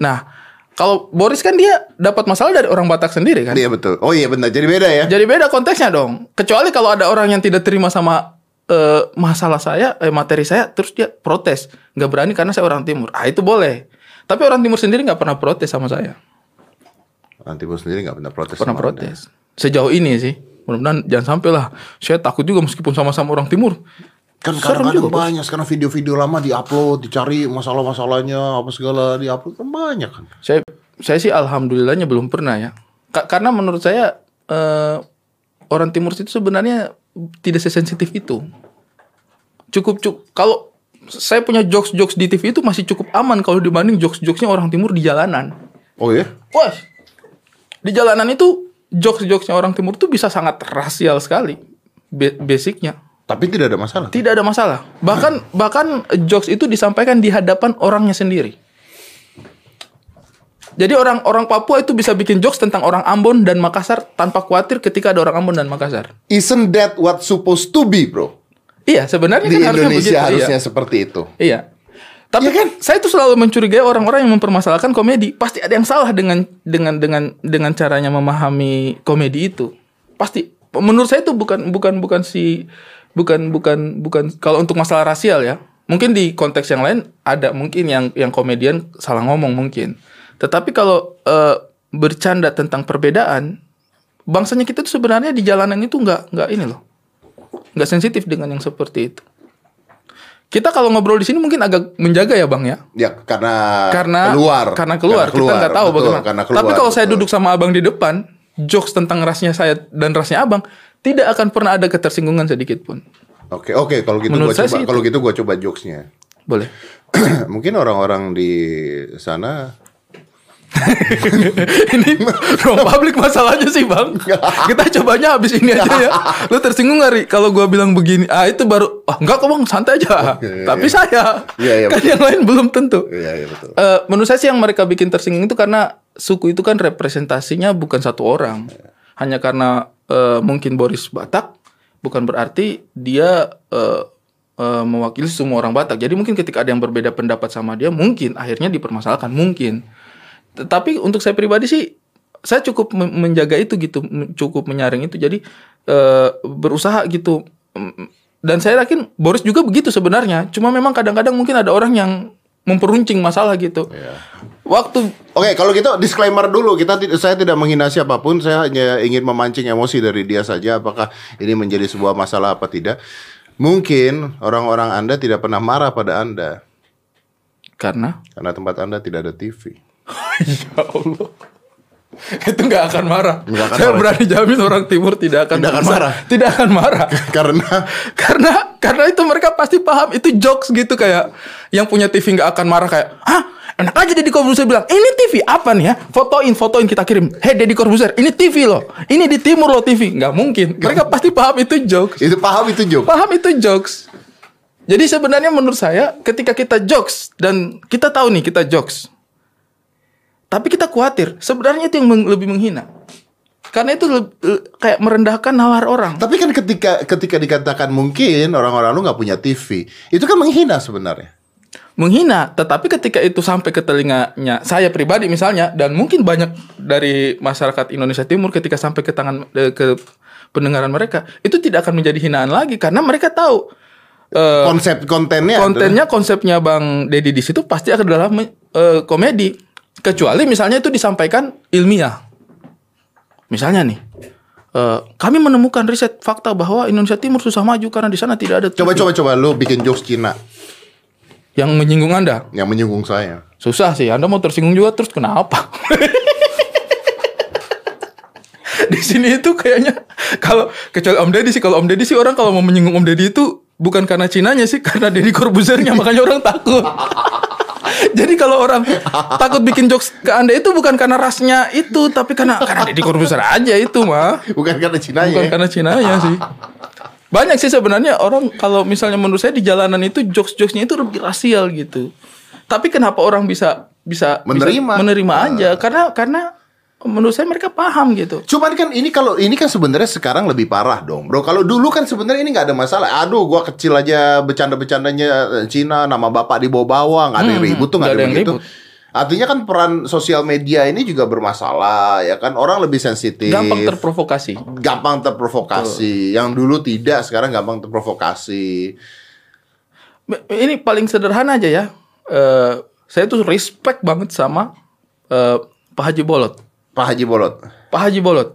Nah kalau Boris kan dia dapat masalah dari orang Batak sendiri kan. Iya betul. Oh iya benar. Jadi beda ya. Jadi beda konteksnya dong. Kecuali kalau ada orang yang tidak terima sama eh, masalah saya, eh, materi saya, terus dia protes, nggak berani karena saya orang timur. Ah itu boleh. Tapi orang timur sendiri nggak pernah protes sama saya. Nanti bos sendiri nggak pernah protes. Pernah sama Anda. protes. Sejauh ini sih. Mudah-mudahan jangan sampai lah. Saya takut juga meskipun sama-sama orang timur. Kan kadang-kadang banyak sekarang video-video lama diupload, dicari masalah-masalahnya apa segala diupload kan banyak kan. Saya saya sih alhamdulillahnya belum pernah ya. Ka- karena menurut saya eh, orang timur itu sebenarnya tidak sesensitif itu. Cukup cukup kalau saya punya jokes-jokes di TV itu masih cukup aman kalau dibanding jokes-jokesnya orang timur di jalanan. Oh iya? Wah, di jalanan itu jokes-jokesnya orang timur itu bisa sangat rasial sekali. Basicnya Tapi tidak ada masalah. tidak ada masalah. Bahkan bahkan jokes itu disampaikan di hadapan orangnya sendiri. Jadi orang-orang Papua itu bisa bikin jokes tentang orang Ambon dan Makassar tanpa khawatir ketika ada orang Ambon dan Makassar. Isn't that what supposed to be, bro? Iya, sebenarnya Di kan harusnya Indonesia begitu. harusnya Iya. seperti itu. Iya. Tapi Iya kan? saya itu selalu mencurigai orang-orang yang mempermasalahkan komedi. Pasti ada yang salah dengan dengan dengan dengan caranya memahami komedi itu. Pasti. Menurut saya itu bukan bukan bukan si bukan bukan bukan kalau untuk masalah rasial ya. Mungkin di konteks yang lain ada mungkin yang yang komedian salah ngomong mungkin. Tetapi kalau eh, bercanda tentang perbedaan, bangsanya kita tuh sebenarnya di jalanan itu nggak nggak ini loh, nggak sensitif dengan yang seperti itu. Kita kalau ngobrol di sini mungkin agak menjaga ya bang ya, Ya karena karena keluar. karena keluar, kita nggak tahu Betul, bagaimana. Karena keluar, Tapi kalau saya duduk sama abang di depan, jokes tentang rasnya saya dan rasnya abang tidak akan pernah ada ketersinggungan sedikit pun. Oke, oke, kalau gitu Menurut gua coba kalau gitu gua coba jokesnya. Boleh. [clears throat] Mungkin orang-orang di sana [laughs] ini ruang publik masalahnya sih bang. Kita cobanya habis ini aja ya. Lu tersinggung gak Ri? Kalau gua bilang begini, ah itu baru, ah enggak kok bang, santai aja. Tapi saya, Iya, iya, kan betul. yang lain belum tentu. Iya, iya betul. Eh, menurut saya sih yang mereka bikin tersinggung itu karena suku itu kan representasinya bukan satu orang. Hanya karena eh, mungkin Boris Batak, bukan berarti dia eh, mewakili semua orang Batak. Jadi mungkin ketika ada yang berbeda pendapat sama dia, mungkin akhirnya dipermasalahkan, mungkin. Tetapi untuk saya pribadi sih, saya cukup men- menjaga itu gitu, cukup menyaring itu. Jadi eh, berusaha gitu. Mm, Dan saya yakin Boris juga begitu sebenarnya. Cuma memang kadang-kadang mungkin ada orang yang memperuncing masalah gitu. Waktu Oke, kalau gitu disclaimer dulu. Kita saya tidak menghina siapa pun, saya hanya ingin memancing emosi dari dia saja apakah ini menjadi sebuah masalah apa tidak. Mungkin orang-orang Anda tidak pernah marah pada Anda karena karena tempat Anda tidak ada TV. Ya Allah. Itu nggak akan marah. Nggak akan Saya marah. berani jamin orang timur tidak akan Tidak akan marah. Tidak akan marah. [laughs] karena karena karena itu mereka pasti paham itu jokes gitu kayak yang punya TV nggak akan marah kayak ah enak aja Deddy Corbuzier bilang ini TV apa nih ya fotoin fotoin kita kirim hey Deddy Corbuzier ini TV loh ini di timur loh TV nggak mungkin mereka pasti paham itu jokes itu paham itu joke. paham itu jokes jadi sebenarnya menurut saya ketika kita jokes dan kita tahu nih kita jokes tapi kita khawatir sebenarnya itu yang meng- lebih menghina. Karena itu le- le- kayak merendahkan nalar orang. Tapi kan ketika ketika dikatakan mungkin orang-orang lu nggak punya TV, itu kan menghina sebenarnya. menghina tetapi ketika itu sampai ke telinganya saya pribadi misalnya dan mungkin banyak dari masyarakat Indonesia Timur ketika sampai ke tangan eh, ke pendengaran mereka itu tidak akan menjadi hinaan lagi. Karena mereka tahu eh, Konsep kontennya kontennya konsepnya Bang Deddy di situ pasti akan adalah me- eh, komedi kecuali misalnya itu disampaikan ilmiah. Misalnya nih eh, kami menemukan riset fakta bahwa Indonesia Timur susah maju karena di sana tidak ada Coba coba coba. Lu bikin jokes Cina. Yang menyinggung anda? Yang menyinggung saya. Susah sih, Anda mau tersinggung juga terus kenapa? [laughs] Di sini itu kayaknya kalau kecuali Om Deddy sih, kalau Om Deddy sih orang kalau mau menyinggung Om Deddy itu bukan karena Cinanya sih, karena Deddy Corbuziernya. Makanya orang takut. [laughs] Jadi kalau orang takut bikin jokes ke Anda itu bukan karena rasnya itu, tapi karena karena Deddy Corbuzier aja itu mah. Bukan karena Cina Bukan ya. karena Cinanya sih. Banyak sih sebenarnya orang kalau misalnya menurut saya di jalanan itu jokes-jokesnya itu lebih rasial gitu. Tapi kenapa orang bisa bisa bisa Menerima. menerima aja? Karena karena menurut saya mereka paham gitu. Cuman kan ini kalau ini kan sebenarnya sekarang lebih parah dong, bro. Kalau dulu kan sebenarnya ini nggak ada masalah. Aduh, gua kecil aja bercanda-bercandanya Cina, nama bapak dibawa-bawa, nggak ada Hmm, ribut tuh nggak ada ada yang begitu. ribut. Artinya kan peran sosial media ini juga bermasalah, ya kan orang lebih sensitif, Gampang terprovokasi. gampang terprovokasi. Yang dulu tidak, sekarang gampang terprovokasi. Ini paling sederhana aja ya. Eh, saya tuh respect banget sama eh, Pak Haji Bolot. Pak Haji Bolot. Pak Haji Bolot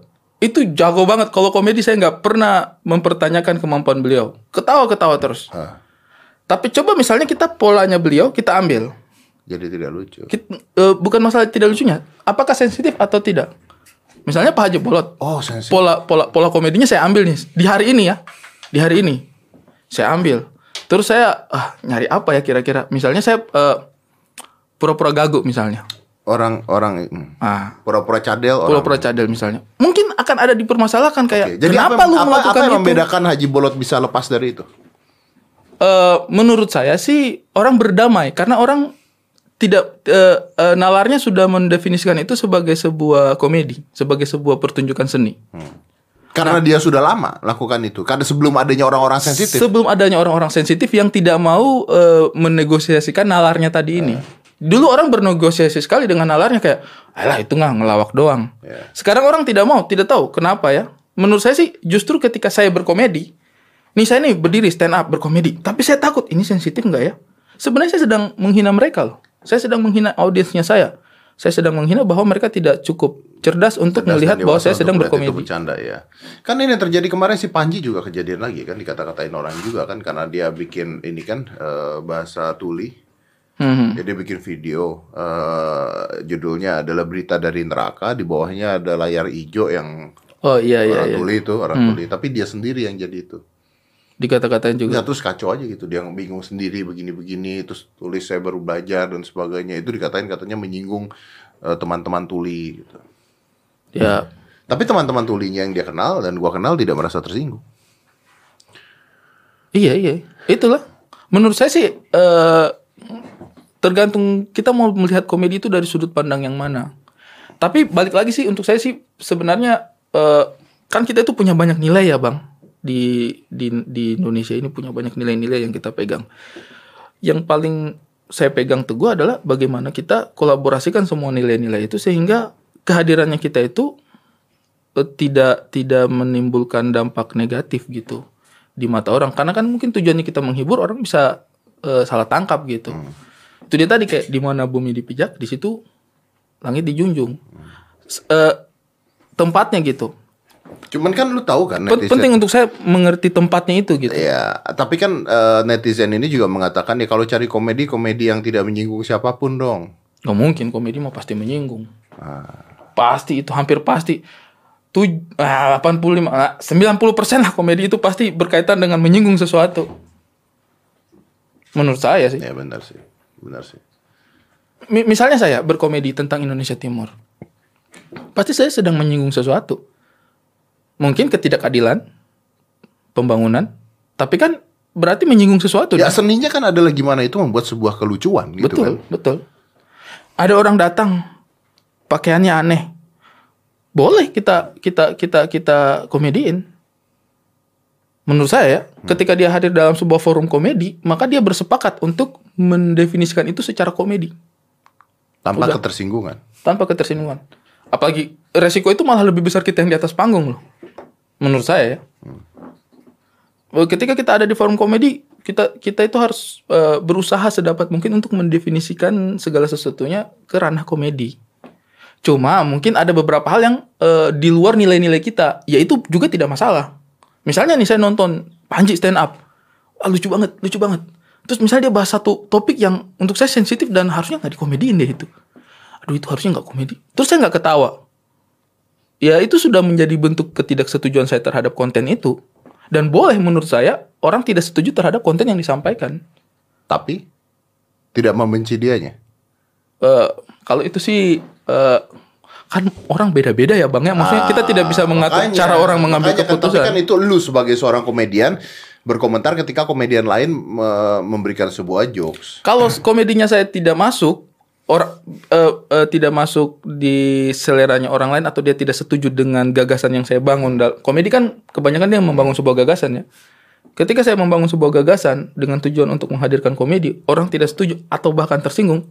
itu jago banget. Kalau komedi saya nggak pernah mempertanyakan kemampuan beliau. Ketawa-ketawa terus. Hah, Tapi coba misalnya kita polanya beliau kita ambil. jadi tidak lucu. Kit- eh, bukan masalah tidak lucunya. Apakah sensitif atau tidak? Misalnya Pak Haji Bolot. Oh, sensitif. Pola pola pola komedinya saya ambil nih di hari ini ya. Di hari ini saya ambil. Terus saya ah, nyari apa ya kira-kira? Misalnya saya eh, pura-pura gagu misalnya. Orang-orang hmm, Ah, pura-pura cadel orang. pura-pura cadel misalnya. Mungkin akan ada dipermasalahkan kayak Oke, Jadi kenapa apa, lu apa, melakukan apa yang itu? membedakan Haji Bolot bisa lepas dari itu? Eh, menurut saya sih orang berdamai karena orang tidak eh, eh, nalarnya sudah mendefinisikan itu sebagai sebuah komedi, sebagai sebuah pertunjukan seni. Karena dia sudah lama lakukan itu. Karena sebelum adanya orang-orang sensitif. Sebelum adanya orang-orang sensitif yang tidak mau eh, menegosiasikan nalarnya tadi ini. Dulu orang bernegosiasi sekali dengan nalarnya kayak, alah itu nggak ngelawak doang. Ya. Sekarang orang tidak mau, tidak tahu kenapa ya. Menurut saya sih justru ketika saya berkomedi, nih saya nih berdiri stand up berkomedi, tapi saya takut ini sensitif nggak ya? Sebenarnya saya sedang menghina mereka loh. Saya sedang menghina audiensnya saya. Saya sedang menghina bahwa mereka tidak cukup cerdas untuk Cerdas melihat bahwa saya sedang melihat itu berkomedi. bercanda ya. Kan ini yang terjadi kemarin si Panji juga kejadian lagi kan dikata-katain orang juga kan karena dia bikin ini kan eh, bahasa tuli. Hmm. Jadi bikin video eh, judulnya adalah berita dari neraka di bawahnya ada layar hijau yang Oh iya iya orang iya. tuli itu orang tuli tapi dia sendiri yang jadi itu. Dikata-katain juga. Ya terus kacau aja gitu dia bingung sendiri begini-begini terus tulis saya baru belajar dan sebagainya itu dikatain katanya menyinggung eh, teman-teman tuli gitu. Ya. Tapi teman-teman tulinya yang dia kenal dan gua kenal tidak merasa tersinggung. Iya iya. Itulah. Menurut saya sih eh tergantung kita mau melihat komedi itu dari sudut pandang yang mana. Tapi balik lagi sih untuk saya sih sebenarnya eh kan kita itu punya banyak nilai ya bang di di di Indonesia ini punya banyak nilai-nilai yang kita pegang. Yang paling saya pegang teguh adalah bagaimana kita kolaborasikan semua nilai-nilai itu sehingga kehadirannya kita itu eh, tidak tidak menimbulkan dampak negatif gitu di mata orang karena kan mungkin tujuannya kita menghibur orang bisa eh, salah tangkap gitu itu dia tadi kayak di mana bumi dipijak di situ langit dijunjung. Eh, tempatnya gitu. Cuman kan lu tahu kan netizen. penting untuk saya mengerti tempatnya itu gitu. Ya, tapi kan eh, netizen ini juga mengatakan ya kalau cari komedi komedi yang tidak menyinggung siapa pun dong. nggak mungkin komedi mah pasti menyinggung. Ah. pasti itu hampir pasti. Tuh ah, 85 ah, 90 persen lah komedi itu pasti berkaitan dengan menyinggung sesuatu. Menurut saya sih. Ya benar sih, benar sih. Mi- misalnya saya berkomedi tentang Indonesia Timur, pasti saya sedang menyinggung sesuatu. Mungkin ketidakadilan, pembangunan, tapi kan berarti menyinggung sesuatu. Ya dong. seninya kan adalah gimana itu membuat sebuah kelucuan gitu betul, kan. betul. Ada orang datang, pakaiannya aneh, boleh kita kita kita kita komediin. Menurut saya, ya, ketika dia hadir dalam sebuah forum komedi, maka dia bersepakat untuk mendefinisikan itu secara komedi. Tanpa Udah. ketersinggungan. tanpa ketersinggungan. Apalagi resiko itu malah lebih besar kita yang di atas panggung loh. Menurut saya ya. Eh, Ketika kita ada di forum komedi, kita kita itu harus eh, berusaha sedapat mungkin untuk mendefinisikan segala sesuatunya ke ranah komedi. Cuma mungkin ada beberapa hal yang eh, di luar nilai-nilai kita, yaitu juga tidak masalah. Misalnya nih saya nonton Panji stand up, Wah, lucu banget, lucu banget. Terus misalnya dia bahas satu topik yang untuk saya sensitif dan harusnya nggak dikomediin deh itu. Aduh itu harusnya nggak komedi. Terus saya nggak ketawa. Ya itu sudah menjadi bentuk ketidaksetujuan saya terhadap konten itu. Dan boleh menurut saya orang tidak setuju terhadap konten yang disampaikan. Tapi tidak membenci dianya. Eh kalau itu sih eh, kan orang beda-beda ya bang ya. Maksudnya kita tidak bisa mengatur Ah, Makanya- cara orang mengambil makanya kan, keputusan. Tapi kan itu lu sebagai seorang komedian berkomentar ketika komedian lain me- memberikan sebuah jokes. Kalau komedinya saya tidak masuk, orang eh, eh, tidak masuk di seleranya orang lain atau dia tidak setuju dengan gagasan yang saya bangun. Komedi kan kebanyakan dia membangun sebuah gagasan ya. Ketika saya membangun sebuah gagasan dengan tujuan untuk menghadirkan komedi, orang tidak setuju atau bahkan tersinggung,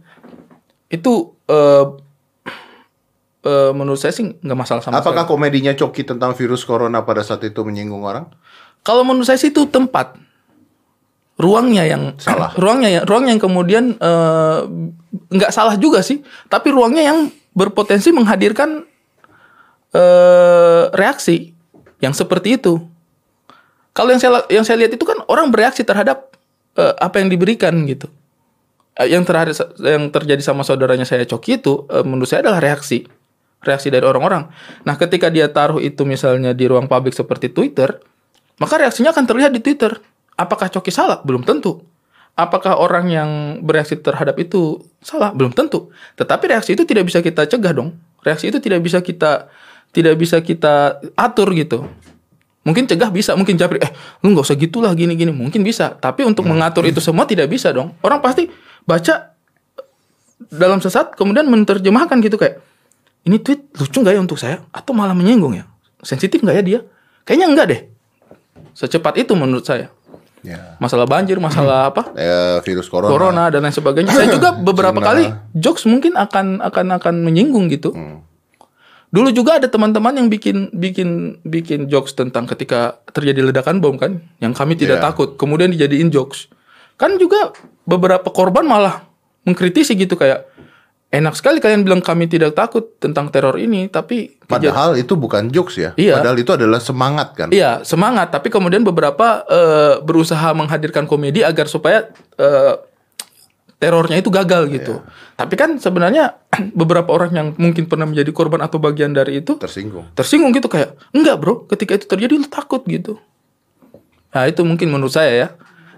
itu eh, eh, menurut saya sih nggak masalah sama sekali. Apakah komedinya Coki tentang virus corona pada saat itu menyinggung orang? Kalau menurut saya sih itu tempat ruangnya yang [clears throat] Salah. ruangnya yang ruang yang kemudian eh, nggak salah juga sih tapi ruangnya yang berpotensi menghadirkan eh, reaksi yang seperti itu kalau yang saya yang saya lihat itu kan orang bereaksi terhadap eh, apa yang diberikan gitu yang terhadap yang terjadi sama saudaranya saya Coki itu eh, menurut saya adalah reaksi reaksi dari orang-orang nah ketika dia taruh itu misalnya di ruang publik seperti Twitter maka reaksinya akan terlihat di Twitter. Apakah Coki salah? Belum tentu. Apakah orang yang bereaksi terhadap itu salah? Belum tentu. Tetapi reaksi itu tidak bisa kita cegah dong. Reaksi itu tidak bisa kita tidak bisa kita atur gitu. Mungkin cegah bisa, mungkin japri, eh lu nggak usah gitulah gini-gini. Mungkin bisa. Tapi untuk mengatur itu semua tidak bisa dong. Orang pasti baca dalam sesat kemudian menerjemahkan gitu kayak ini tweet lucu nggak ya untuk saya? Atau malah menyinggung ya? Sensitif nggak ya dia? Kayaknya enggak deh. Secepat itu menurut saya. Ya. masalah banjir masalah apa? Eh, [clears throat] virus corona. corona dan lain sebagainya. Saya juga [clears throat] beberapa Cina. kali jokes mungkin akan akan akan menyinggung gitu. Dulu juga ada teman-teman yang bikin bikin bikin jokes tentang ketika terjadi ledakan bom kan yang kami tidak Iya. takut. Kemudian dijadiin jokes. Kan juga beberapa korban malah mengkritisi gitu kayak enak sekali kalian bilang kami tidak takut tentang teror ini tapi Padahal itu bukan jokes ya. Iya. Padahal itu adalah semangat kan. Iya semangat, tapi kemudian beberapa eh, berusaha menghadirkan komedi agar supaya eh, terornya itu gagal gitu. Tapi kan sebenarnya [clears throat] beberapa orang yang mungkin pernah menjadi korban atau bagian dari itu Tersinggung. tersinggung gitu kayak enggak bro, ketika itu terjadi lu takut gitu. Nah itu mungkin menurut saya ya.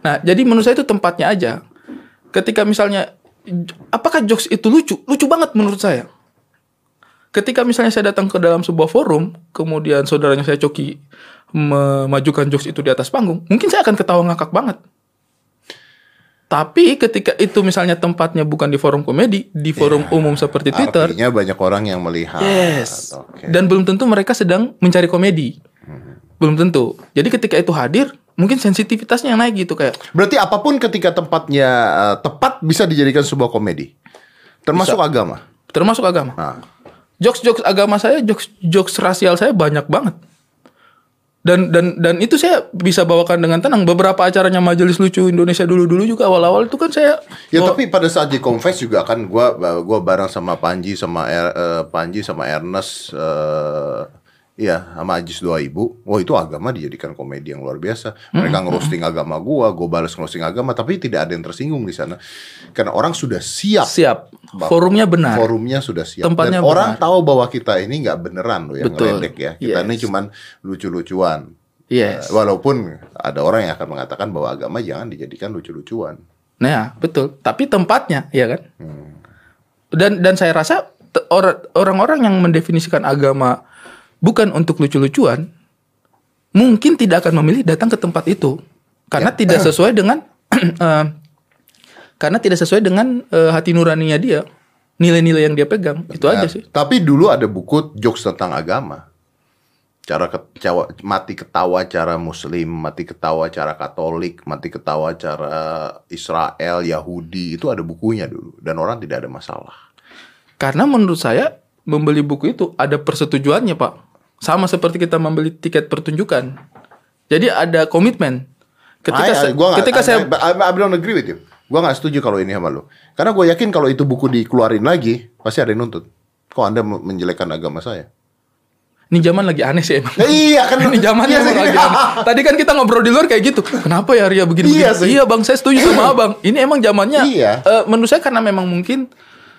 Nah jadi menurut saya itu tempatnya aja. Ketika misalnya apakah jokes itu lucu? Lucu banget menurut saya. Ketika misalnya saya datang ke dalam sebuah forum, kemudian saudaranya saya Coki memajukan jokes itu di atas panggung, mungkin saya akan ketawa ngakak banget. Tapi ketika itu misalnya tempatnya bukan di forum komedi, di forum umum seperti Twitter, Artinya banyak orang yang melihat. Yes. Oke. Dan belum tentu mereka sedang mencari komedi. Belum tentu. Jadi ketika itu hadir, mungkin sensitivitasnya yang naik gitu kayak Berarti apa pun ketika tempatnya eh, tepat bisa dijadikan sebuah komedi. Termasuk agama. termasuk agama. Nah, Jokes-jokes agama saya, jokes jokes rasial saya banyak banget. Dan dan dan itu saya bisa bawakan dengan tenang. Beberapa acaranya Majelis Lucu Indonesia dulu-dulu juga awal-awal itu kan saya Ya bawa- tapi pada saat di confess juga kan gua gua bareng sama Panji sama Er- eh, Panji sama Ernest eh iya sama Ajis 2000. Wah, itu agama dijadikan komedi yang luar biasa. Mereka ngerosting agama gua, gua balas ngerosting agama tapi tidak ada yang tersinggung di sana. Karena orang sudah siap. siap. Forumnya benar. Forumnya sudah siap. Tempatnya Dan orang benar. tahu bahwa kita ini nggak beneran loh yang Betul. ngeledek ya. Kita ini Yes. cuman lucu-lucuan. Yes. Eh, Walaupun ada orang yang akan mengatakan bahwa agama jangan dijadikan lucu-lucuan. Nah, ya, betul. Tapi tempatnya, ya kan? Dan dan saya rasa orang-orang yang mendefinisikan agama bukan untuk lucu-lucuan, mungkin tidak akan memilih datang ke tempat itu karena tidak sesuai dengan [clears throat] eh, karena tidak sesuai dengan eh, hati nuraninya dia, nilai-nilai yang dia pegang. Itu aja sih. Tapi dulu ada buku jokes tentang agama. Cara ketawa, mati ketawa cara Muslim, mati ketawa cara Katolik, mati ketawa cara Israel, Yahudi itu ada bukunya dulu dan orang tidak ada masalah. Karena menurut saya membeli buku itu ada persetujuannya, Pak. Sama seperti kita membeli tiket pertunjukan. Jadi ada komitmen. Ketika I- saya, gua nggak- ketika I, saya I, I, I don't agree with you. Gua nggak setuju kalau ini sama lu. Karena gue yakin kalau itu buku dikeluarin lagi pasti ada yang nuntut. Kok anda menjelekkan agama saya? ini zaman lagi aneh sih emang. Ya, iya kan. [laughs] ini zamannya Iya lagi aneh. [laughs] Tadi kan kita ngobrol di luar kayak gitu. Kenapa ya Ria begini Iya begini? Iya Bang, saya setuju sama [laughs] Abang. Ini emang zamannya Iya. eh, menurut saya karena memang mungkin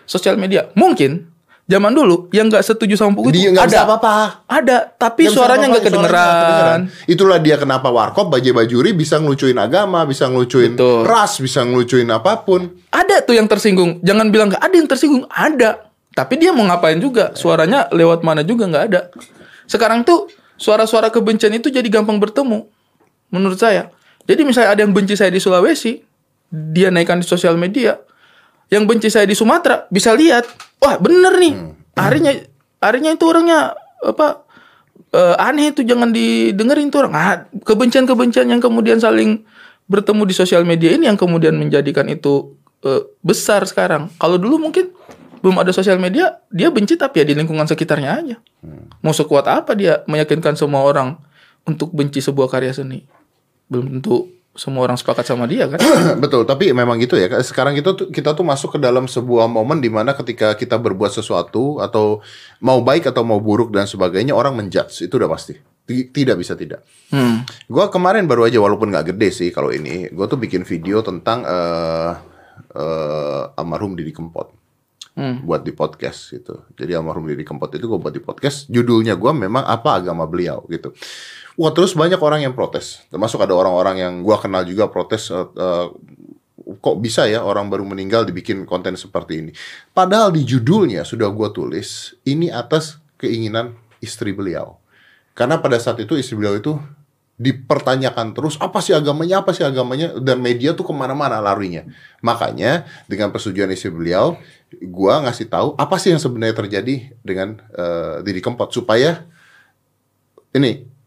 sosial media. Mungkin zaman dulu yang nggak setuju sama buku Dia itu bisa ada. apa-apa. Ada, tapi suaranya nggak suaranya nggak kedengeran. Itulah dia kenapa Warkop Bajai Bajuri bisa ngelucuin agama, bisa ngelucuin Betul. ras, bisa ngelucuin apa pun. Ada tuh yang tersinggung. Jangan bilang nggak ada yang tersinggung. Ada. Tapi dia mau ngapain juga? Suaranya lewat mana juga nggak ada. Sekarang tuh suara-suara kebencian itu jadi gampang bertemu. Menurut saya. Jadi misalnya ada yang benci saya di Sulawesi, dia naikkan di sosial media. Yang benci saya di Sumatera bisa lihat, wah bener nih. Harinya harinya itu orangnya apa eh, aneh itu jangan didengerin tuh orang. Ah, kebencian-kebencian yang kemudian saling bertemu di sosial media ini yang kemudian menjadikan itu eh, besar sekarang. Kalau dulu mungkin belum ada sosial media, dia benci tapi ya di lingkungan sekitarnya aja. Mau sekuat apa dia meyakinkan semua orang untuk benci sebuah karya seni? Belum tentu semua orang sepakat sama dia kan? [clears throat] Betul, tapi memang gitu ya. Sekarang kita tuh kita tuh masuk ke dalam sebuah momen di mana ketika kita berbuat sesuatu atau mau baik atau mau buruk dan sebagainya orang menjudge itu udah pasti. Ti- Tidak bisa tidak. Hmm. Gua kemarin baru aja walaupun nggak gede sih kalau ini, gua tuh bikin video tentang eh eh, almarhum Didi Kempot. Hmm. buat di podcast gitu. Jadi almarhum Didi Kempot itu gue buat di podcast. Judulnya gue memang apa agama beliau gitu. Wah terus banyak orang yang protes. Termasuk ada orang-orang yang gue kenal juga protes. eh, eh, kok bisa ya orang baru meninggal dibikin konten seperti ini. Padahal di judulnya sudah gue tulis ini atas keinginan istri beliau. Karena pada saat itu istri beliau itu dipertanyakan terus apa sih agamanya apa sih agamanya dan media tuh ke mana-mana larinya makanya dengan persetujuan istri beliau gua ngasih tahu apa sih yang sebenarnya terjadi dengan uh, Didi Kempot supaya ini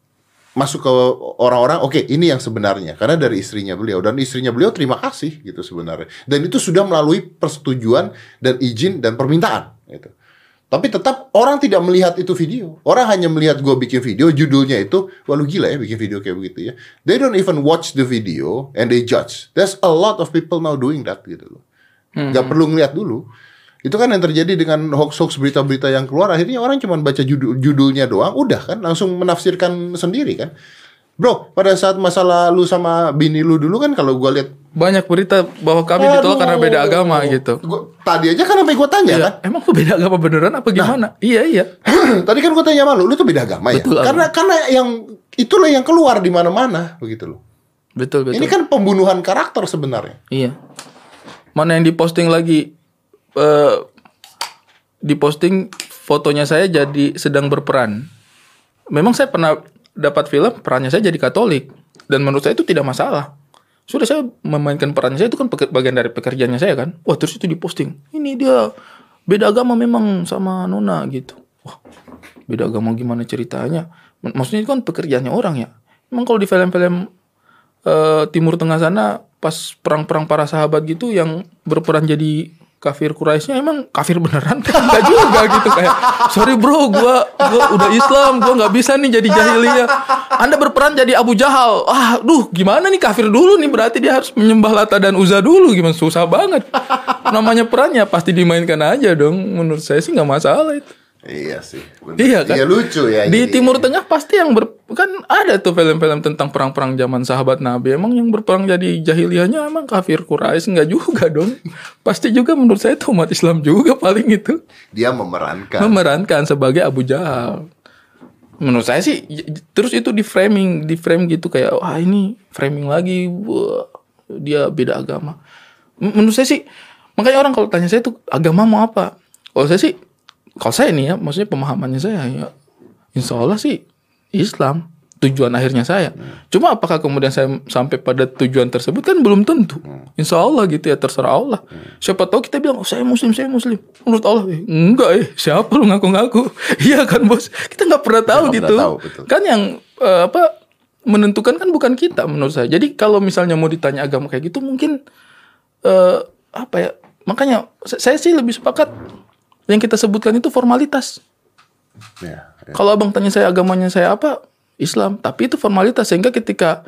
masuk ke orang-orang oke ini yang sebenarnya karena dari istrinya beliau dan istrinya beliau terima kasih gitu sebenarnya dan itu sudah melalui persetujuan dan izin dan permintaan gitu tapi tetap orang tidak melihat itu video. Orang hanya melihat gue bikin video, judulnya itu, wah lu gila ya bikin video kayak begitu ya. They don't even watch the video and they judge. There's a lot of people now doing that gitu loh. Hmm. Gak perlu ngeliat dulu. Itu kan yang terjadi dengan hoax-hoax berita-berita yang keluar. Akhirnya orang cuma baca judul judulnya doang, udah kan langsung menafsirkan sendiri kan. Bro, pada saat masalah lu sama bini lu dulu kan kalau gue lihat banyak berita bahwa kami Aduh. ditolak karena beda agama gitu. Gua, tadi aja kan sampai gue tanya iya. kan, emang lu beda agama beneran apa gimana? Nah, iya iya. [clears throat] tadi kan gue tanya malu, lu tuh beda agama ya? betul, ya? Karena karena yang itulah yang keluar di mana-mana begitu loh. Betul betul. Ini kan pembunuhan karakter sebenarnya. Iya. Mana yang diposting lagi diposting fotonya saya jadi sedang berperan. Memang saya pernah dapat film perannya saya jadi Katolik. Dan menurut saya itu tidak masalah. Sudah saya memainkan peran saya itu kan bagian dari pekerjaannya saya kan. Wah terus itu diposting. Ini dia beda agama memang sama nona gitu. Wah beda agama gimana ceritanya? Maksudnya itu kan pekerjaannya orang ya. Emang kalau di film-film uh, Timur Tengah sana pas perang-perang para sahabat gitu yang berperan jadi kafir Quraisynya emang kafir beneran? [laughs] Kan enggak juga gitu kayak sorry bro gua gua udah Islam gua nggak bisa nih jadi jahiliyah. Anda berperan jadi Abu Jahal. Ah duh gimana nih kafir dulu nih? Berarti dia harus menyembah Lata dan Uza dulu. Gimana? Susah banget. Namanya perannya pasti dimainkan aja dong. Menurut saya sih nggak masalah itu Iya sih. Bener. Iya kan. Iya lucu ya. Di jadi. Timur Tengah pasti yang ber kan ada tuh film-film tentang perang-perang zaman sahabat Nabi. Emang yang berperang jadi jahiliyahnya emang kafir Quraisy enggak juga dong. [laughs] Pasti juga menurut saya itu umat Islam juga paling itu. Dia memerankan. Memerankan sebagai Abu Jahal. Menurut saya sih terus itu di framing, di frame gitu kayak wah ini framing lagi wah, dia beda agama. Menurut saya sih makanya orang kalau tanya saya tuh agama mau apa? Kalau saya sih kalau saya nih ya, maksudnya pemahamannya saya ya, insya Allah sih Islam tujuan akhirnya saya. Hmm. Cuma apakah kemudian saya sampai pada tujuan tersebut kan belum tentu. Hmm. Insya Allah gitu ya terserah Allah. Hmm. Siapa tahu kita bilang oh, saya Muslim, saya Muslim. Menurut Allah eh, enggak eh siapa lu ngaku-ngaku? [laughs] Iya kan bos. Kita nggak pernah tahu gak gitu. Pernah tahu, Kan yang uh, apa menentukan kan bukan kita menurut saya. Jadi kalau misalnya mau ditanya agama kayak gitu mungkin uh, apa ya? Makanya saya sih lebih sepakat yang kita sebutkan itu formalitas. Ya, ya. Kalau abang tanya saya agamanya saya apa, Islam. Tapi itu formalitas sehingga ketika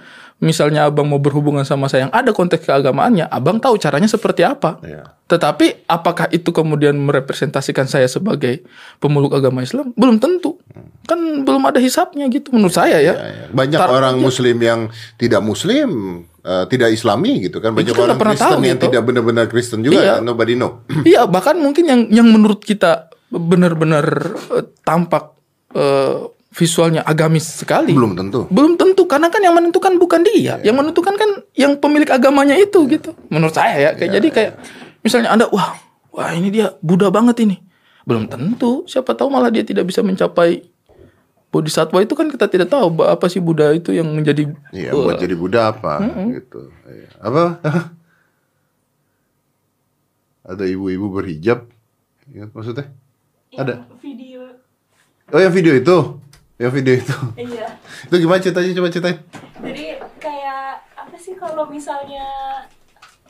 misalnya abang mau berhubungan sama saya yang ada konteks keagamaannya, abang tahu caranya seperti apa. Ya. Tetapi apakah itu kemudian merepresentasikan saya sebagai pemeluk agama Islam? Belum tentu. Hmm. Kan belum ada hisapnya gitu menurut saya ya. ya, ya. Banyak Tar orang ya. Muslim yang tidak Muslim uh, tidak Islami gitu kan banyak orang Kristen yang gitu. tidak benar-benar Kristen juga iya. nobody know [clears throat] iya bahkan mungkin yang yang menurut kita benar-benar uh, tampak uh, visualnya agamis sekali belum tentu belum tentu karena kan yang menentukan bukan dia yeah. yang menentukan kan yang pemilik agamanya itu yeah. gitu menurut saya ya kayak yeah, jadi kayak yeah. misalnya anda wah wah ini dia Buddha banget ini belum tentu siapa tahu malah dia tidak bisa mencapai bodhisatwa itu kan kita tidak tahu apa sih Buddha itu yang menjadi Iya, uh, buat jadi Buddha apa mm -hmm. gitu. Iya. Apa? [laughs] Ada ibu-ibu berhijab. Ingat maksudnya? Yang Ada video. Oh, yang video itu. Yang video itu. Iya. itu gimana ceritanya coba ceritain. Jadi kayak apa sih kalau misalnya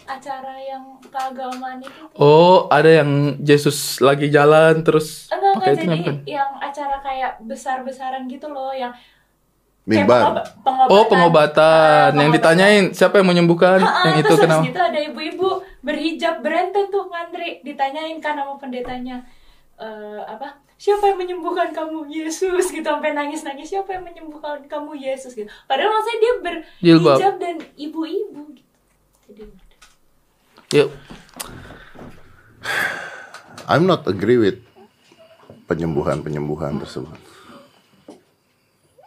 acara yang keagamaan itu oh ada yang Yesus lagi jalan terus enggak enggak jadi bukan. yang acara kayak besar besaran gitu loh yang Mimbar. Pengobatan. Oh pengobatan. Uh, yang ditanyain siapa yang menyembuhkan ha, yang itu kenapa? Gitu ada ibu-ibu berhijab berenten tuh ngantri ditanyain kan sama pendetanya uh, apa siapa yang menyembuhkan kamu Yesus gitu sampai nangis nangis siapa yang menyembuhkan kamu Yesus gitu padahal maksudnya dia berhijab dan ibu-ibu gitu. Jadi, Yuk. I'm not agree with penyembuhan-penyembuhan tersebut.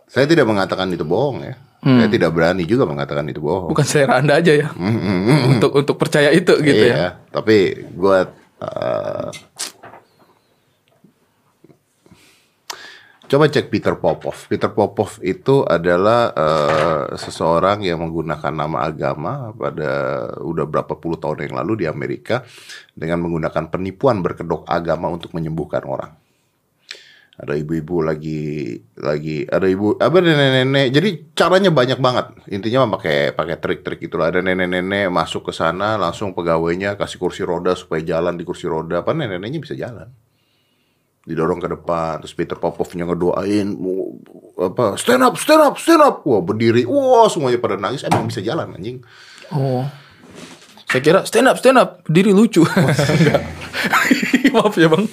Saya tidak mengatakan itu bohong ya. Hmm. Saya tidak berani juga mengatakan itu bohong. Bukan selera Anda aja ya. Mm -hmm. Untuk untuk percaya itu gitu ya. iya, ya. Tapi gue uh, Coba cek Peter Popov. Peter Popov itu adalah eh, seseorang yang menggunakan nama agama pada udah berapa puluh tahun yang lalu di Amerika dengan menggunakan penipuan berkedok agama untuk menyembuhkan orang. Ada ibu-ibu lagi lagi ada ibu apa nenek-nenek. Jadi caranya banyak banget. Intinya mah pakai pakai trik-trik itulah. Ada nenek-nenek masuk ke sana langsung pegawainya kasih kursi roda supaya jalan di kursi roda. Apa nenek-neneknya bisa jalan didorong ke depan terus Peter Popovnya ngedoain apa stand up stand up stand up wah berdiri wah semuanya pada nangis emang bisa jalan anjing Oh. Saya kira stand up, stand up, diri lucu. [laughs] [laughs] Maaf ya bang.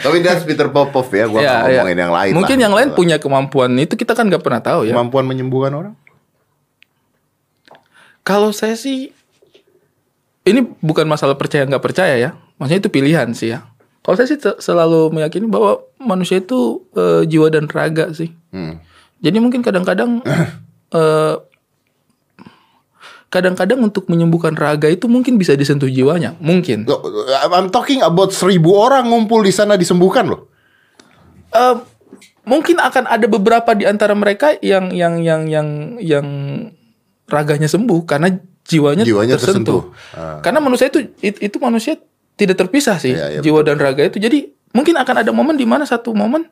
tapi that's Peter Popov ya gua nggak ya. ngomongin yang lain Mungkin lah. yang lain punya kemampuan itu kita kan nggak pernah tahu ya. kemampuan menyembuhkan orang Kalau saya sih ini bukan masalah percaya nggak percaya ya. Maksudnya itu pilihan sih ya. Kalau saya sih selalu meyakini bahwa manusia itu eh, jiwa dan raga sih. hmm. Jadi mungkin kadang-kadang [coughs] eh, kadang-kadang untuk menyembuhkan raga itu mungkin bisa disentuh jiwanya, mungkin. I'm talking about seribu orang ngumpul di sana disembuhkan loh Eh, mungkin akan ada beberapa di antara mereka yang yang yang yang yang raganya sembuh karena jiwanya, Jiwanya tersentuh. tersentuh. Ah. Karena manusia itu it- itu manusia tidak terpisah sih Iya, iya, jiwa dan raga itu. Jadi mungkin akan ada momen di mana satu momen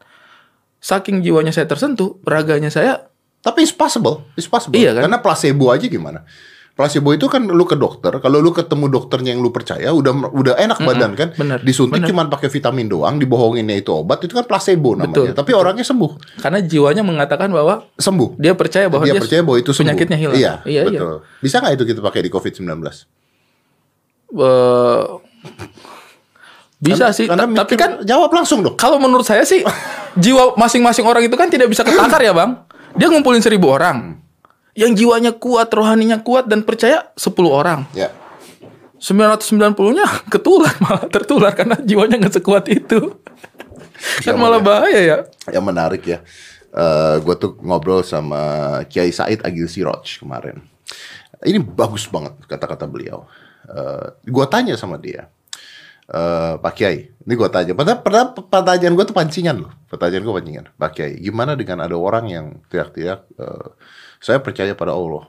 saking jiwanya saya tersentuh, raganya saya Tapi it's possible, it's possible. Iya kan? Karena placebo aja gimana? Placebo itu kan lu ke dokter, kalau lu ketemu dokternya yang lu percaya, udah udah enak badan kan? bener, Disuntik bener. cuma pakai vitamin doang, dibohonginnya itu obat, itu kan placebo namanya. Betul, Tapi orangnya sembuh, karena jiwanya mengatakan bahwa sembuh. dia percaya bahwa dia dia, percaya bahwa itu sembuh. penyakitnya hilang. Iya, iya, iya. betul. Bisa nggak itu kita pakai di COVID-19? Eh, bisa sih, Karena Ta- tapi kan jawab langsung dong. kalau menurut saya sih [laughs] jiwa masing-masing orang itu kan tidak bisa ketakar ya bang. Dia ngumpulin seribu orang, yang jiwanya kuat, rohaninya kuat dan percaya 10 orang. Ya. 990-nya [laughs] ketular malah tertular karena jiwanya nggak sekuat itu. [laughs] kan Iya, malah bahaya ya. Yang menarik ya, gue tuh ngobrol sama Kiai Said Agil Siroj kemarin. Ini bagus banget kata-kata beliau. gue tanya sama dia, eh Pak Kiai, ini gue tanya. Padahal, padahal pertanyaan gue tuh pancingan loh. Pertanyaan gue pancingan. Pak Kiai, gimana dengan ada orang yang teriak-teriak, eh, saya percaya pada Allah,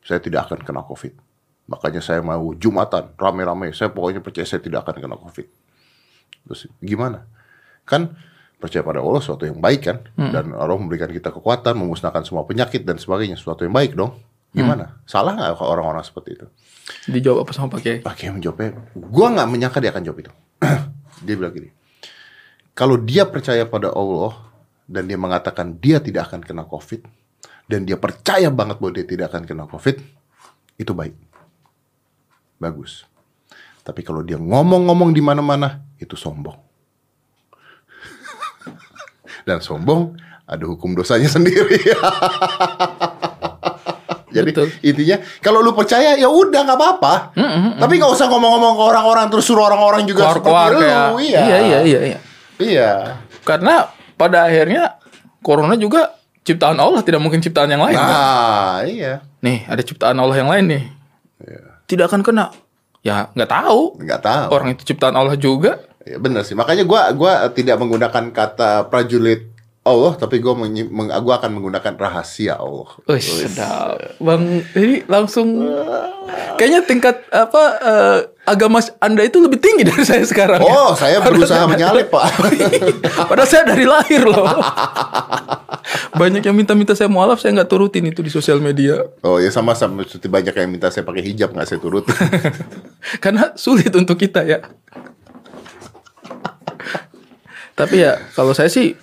saya tidak akan kena COVID. Makanya saya mau Jumatan, rame-rame. Saya pokoknya percaya saya tidak akan kena COVID. Terus gimana? Kan percaya pada Allah suatu yang baik kan dan Allah memberikan kita kekuatan memusnahkan semua penyakit dan sebagainya suatu yang baik dong gimana? Salah nggak orang-orang seperti itu? Dijawab apa sama Pak Kiai? Pak Kiai menjawabnya gue nggak menyangka dia akan jawab itu. [clears throat] Dia bilang gini kalau dia percaya pada Allah dan dia mengatakan dia tidak akan kena covid dan dia percaya banget bahwa dia tidak akan kena covid itu baik. Bagus. Tapi kalau dia ngomong-ngomong di mana-mana itu sombong. [laughs] Dan sombong ada hukum dosanya sendiri. [laughs] Jadi Betul. intinya kalau lu percaya ya udah nggak apa-apa. Tapi nggak usah ngomong-ngomong ke orang-orang terus suruh orang-orang juga Keluar-keluar seperti kayak lu. Iya. iya iya iya iya. Iya. Karena pada akhirnya corona juga ciptaan Allah tidak mungkin ciptaan yang lain. kan? Nah, iya. Nih, ada ciptaan Allah yang lain nih. Tidak akan kena. Ya, nggak tahu. Nggak tahu. Orang itu ciptaan Allah juga. Ya, bener sih. Makanya gua gua tidak menggunakan kata prajurit Allah, tapi menyi- meng, gua akan menggunakan rahasia Allah. Wih, sedap. Bang, ini langsung kayaknya tingkat apa eh, agama Anda itu lebih tinggi dari [laughs] saya sekarang. ya. Oh, saya berusaha menyalip, Pak. [laughs] Padahal saya dari lahir loh. Banyak yang minta-minta saya mualaf, saya nggak turutin itu di sosial media. Oh ya sama sama seperti banyak yang minta saya pakai hijab nggak saya turut. [laughs] Karena sulit untuk kita ya. Tapi ya kalau saya sih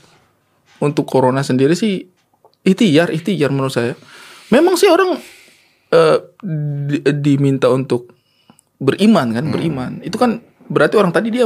untuk corona sendiri sih ikhtiar, ikhtiar menurut saya. Memang sih orang eh, di- diminta untuk beriman kan, beriman. Itu kan berarti orang tadi dia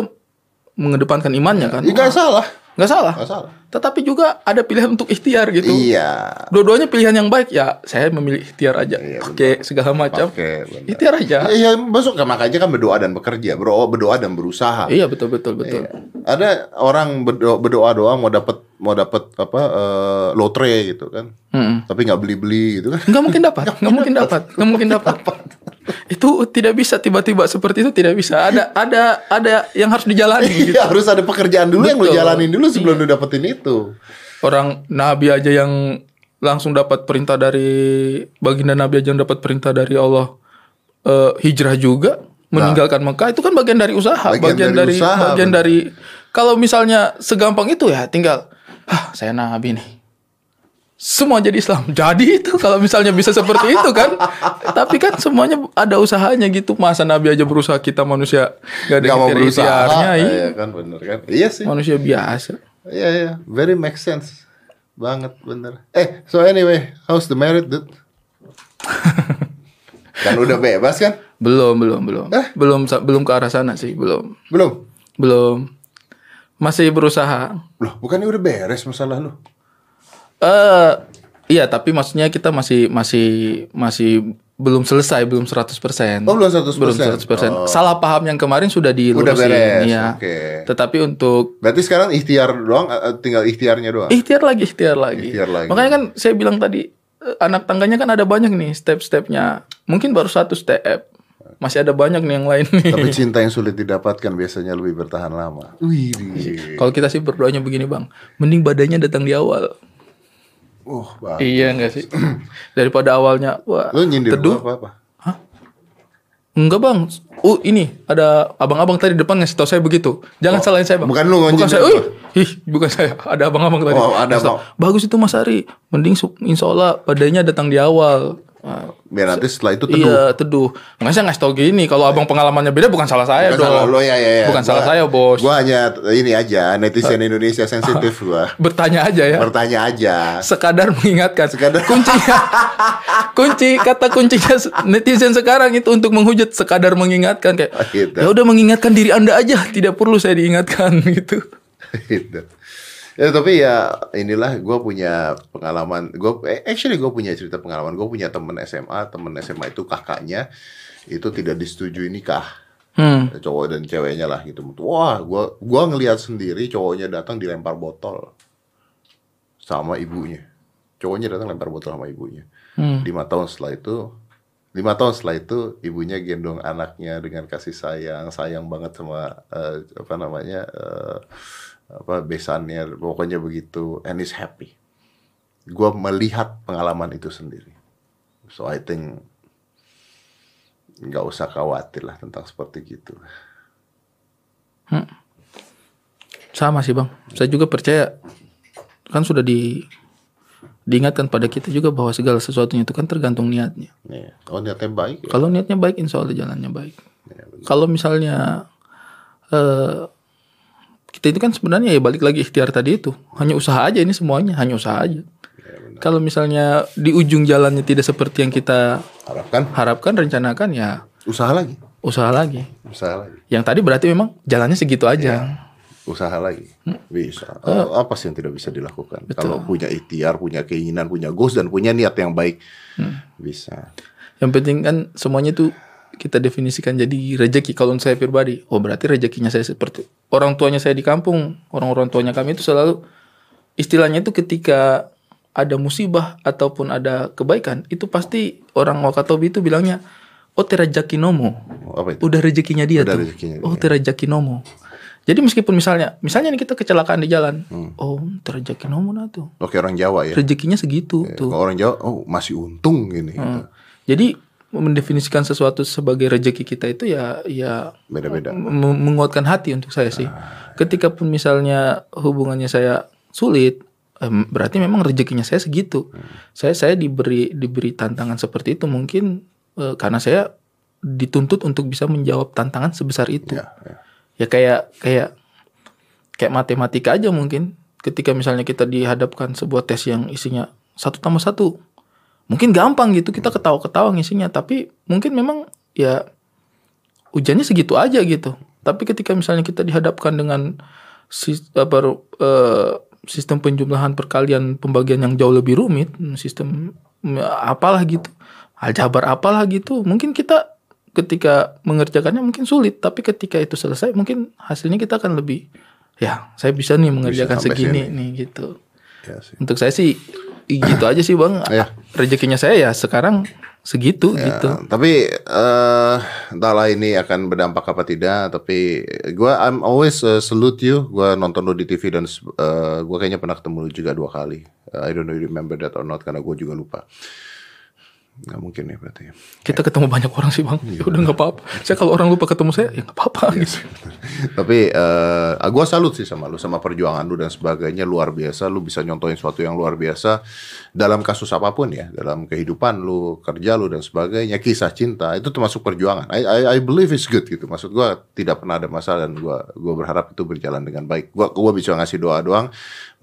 mengedepankan imannya kan. Ya, nggak salah. Nggak salah. Nggak salah. Tetapi juga ada pilihan untuk ikhtiar gitu. Iya. Dua-duanya pilihan yang baik ya. Saya memilih ikhtiar aja. Iya, Pakai segala macam. Oke. Ikhtiar aja. Iya, masuk makanya kan berdoa dan bekerja, berdoa, berdoa dan berusaha. Iya betul betul betul. Ada orang berdoa, berdoa doang mau dapat mau dapat apa eh, lotre gitu kan. Mm-mm. Tapi nggak beli-beli gitu kan. Nggak mungkin dapat, [laughs] nggak mungkin dapat, nggak mungkin dapat. Itu tidak bisa tiba-tiba seperti itu tidak bisa ada ada ada yang harus dijalani gitu. Iya, harus ada pekerjaan dulu yang lu Betul. jalanin dulu sebelum lu dapetin itu. orang nabi aja yang langsung dapat perintah dari baginda nabi aja yang dapat perintah dari Allah eh, hijrah juga meninggalkan Mekah itu kan bagian dari usaha Nah. Bagian bagian, dari dari, usaha, bagian bener. dari kalau misalnya segampang itu ya tinggal ah saya nabi nih semua jadi Islam jadi itu kalau misalnya bisa seperti itu kan tapi kan semuanya ada usahanya gitu masa nabi aja berusaha kita manusia gak ada Gak mau berusaha. ikhtiarnya, iya. Kan bener kan. Iya sih. manusia biasa Iya iya, very make sense. Banget bener. Eh, so anyway, how's the married dude? [laughs] kan udah bebas kan? Belum, belum, belum. Eh? Belum belum ke arah sana sih, belum. Belum? Belum. Masih berusaha. Loh, bukannya udah beres masalah lu? Eh, iya, tapi maksudnya kita masih masih masih belum selesai, belum 100%. Oh, belum 100%. Belum 100%. Oh. Salah paham yang kemarin sudah Udah dilurusin, beres, iya. oke. Tetapi untuk Berarti sekarang ikhtiar doang, eh, tinggal ikhtiarnya doang. ikhtiar lagi, ikhtiar lagi. Ikhtiar lagi. Makanya kan saya bilang tadi eh, anak tangganya kan ada banyak nih step-stepnya. Mungkin baru satu step. Masih ada banyak nih yang lain nih. Tapi cinta yang sulit didapatkan biasanya lebih bertahan lama. Wih, Kalau kita sih berdoanya begini bang, mending badannya datang di awal. Oh, bang. Iya enggak sih? [clears throat] Daripada awalnya wah Lu nyindir teduh. apa apa? Enggak bang. Uh ini ada abang-abang tadi depan ngasih tahu saya begitu. Jangan salahin saya bang. Oh, bukan lu Bukan saya. Uih, ih, bukan saya. [laughs] Ada abang-abang tadi. Oh, ada tahu, Bagus itu Mas Ari. Mending insya Allah badannya datang di awal. Biar nanti setelah itu teduh. Iya teduh. Nggak saya ngasih tahu gini. Kalau abang pengalamannya beda bukan salah saya Bukan dong. salah lo ya ya ya. Bukan Gua- salah saya bos. Gua hanya ini aja netizen Indonesia sensitif gua. [laughs] Bertanya aja ya. Bertanya aja. sekadar mengingatkan. Sekadar- kuncinya [laughs] kunci kata kuncinya netizen sekarang itu untuk menghujat sekadar mengingatkan kayak Oh, gitu. ya udah mengingatkan diri anda aja tidak perlu saya diingatkan [laughs] gitu. gitu. Ya tapi ya inilah gue punya pengalaman. Gue actually gue punya cerita pengalaman. Gue punya temen SMA. Temen SMA itu kakaknya itu tidak disetujui nikah. Hmm. Cowok dan ceweknya lah gitu. Wah, gue gua ngelihat sendiri cowoknya datang dilempar botol sama ibunya. Cowoknya datang lempar botol sama ibunya. Hmm. Lima tahun setelah itu, lima tahun setelah itu ibunya gendong anaknya dengan kasih sayang, sayang banget sama eh, apa namanya eh, apa besannya, pokoknya begitu, and is happy. Gua melihat pengalaman itu sendiri, so I think nggak usah khawatir lah tentang seperti gitu. Sama sih bang. Saya juga percaya kan sudah di diingatkan pada kita juga bahwa segala sesuatunya itu kan tergantung niatnya. Nih, oh niatnya baik ya. Kalau niatnya baik, insya Allah jalannya baik. Ya, benar. Kalau misalnya eh kita itu kan sebenarnya ya balik lagi ikhtiar tadi itu hanya usaha aja ini semuanya hanya usaha aja. Kalau misalnya di ujung jalannya tidak seperti yang kita Harapkan harapkan rencanakan ya usaha lagi, usaha lagi. usaha lagi, Yang tadi berarti memang jalannya segitu aja. usaha lagi, Hmm. bisa. Eh, apa sih yang tidak bisa dilakukan? Kalau punya ikhtiar, punya keinginan, punya goals dan punya niat yang baik, Hmm. bisa. Yang penting kan semuanya itu kita definisikan jadi rejeki kalau untuk saya pribadi. Oh berarti rezekinya saya seperti orang tuanya saya di kampung, orang-orang tuanya kami itu selalu istilahnya itu ketika ada musibah ataupun ada kebaikan itu pasti orang Wakatobi itu bilangnya oh terajaki nomo. Oh, apa itu? Udah rezekinya dia Udah tuh. rezekinya oh dia. terajaki nomo. Jadi meskipun misalnya, misalnya nih kita kecelakaan di jalan, Hmm. oh terajaki nomo nah tuh. Oke orang Jawa ya. Rezekinya segitu tuh. Kalau orang Jawa, oh masih untung gini. gitu. Hmm. Jadi mendefinisikan sesuatu sebagai rezeki kita itu ya ya Beda-beda. menguatkan hati untuk saya sih. Ketika pun misalnya hubungannya saya sulit, berarti memang rezekinya saya segitu. Saya saya diberi diberi tantangan seperti itu mungkin eh, karena saya dituntut untuk bisa menjawab tantangan sebesar itu. Ya, ya. Ya kayak kayak kayak matematika aja mungkin. Ketika misalnya kita dihadapkan sebuah tes yang isinya satu tambah satu, mungkin gampang gitu kita ketawa-ketawa ngisinya. Tapi mungkin memang ya ujiannya segitu aja gitu. Tapi ketika misalnya kita dihadapkan dengan apa, eh, sistem penjumlahan perkalian pembagian yang jauh lebih rumit, sistem apalah gitu, aljabar apalah gitu, mungkin kita ketika mengerjakannya mungkin sulit, tapi ketika itu selesai mungkin hasilnya kita akan lebih ya saya bisa nih mengerjakan sampai segini sini. nih gitu. Ya sih. Untuk saya sih gitu aja sih bang. Ya. Rezekinya saya ya sekarang segitu gitu. Ya, tapi eh entahlah ini akan berdampak apa tidak. Tapi gua I'm always uh, salute you. Gua nonton lu di TV dan uh, gua kayaknya pernah ketemu lu juga dua kali. Uh, I don't know you remember that or not karena gua juga lupa. Nggak mungkin ya berarti. Kita ketemu banyak orang sih bang. Ya udah nggak apa-apa. Saya kalau orang lupa ketemu saya ya nggak apa-apa gitu. [laughs] Tapi eh gua salut sih sama lu sama perjuangan lu dan sebagainya luar biasa. Lu bisa nyontohin sesuatu yang luar biasa dalam kasus apa pun ya, dalam kehidupan lu, kerja lu dan sebagainya, kisah cinta itu termasuk perjuangan. I I, I believe it's good gitu. Maksud gua tidak pernah ada masalah dan gua gua berharap itu berjalan dengan baik. Gua gua bisa ngasih doa doang.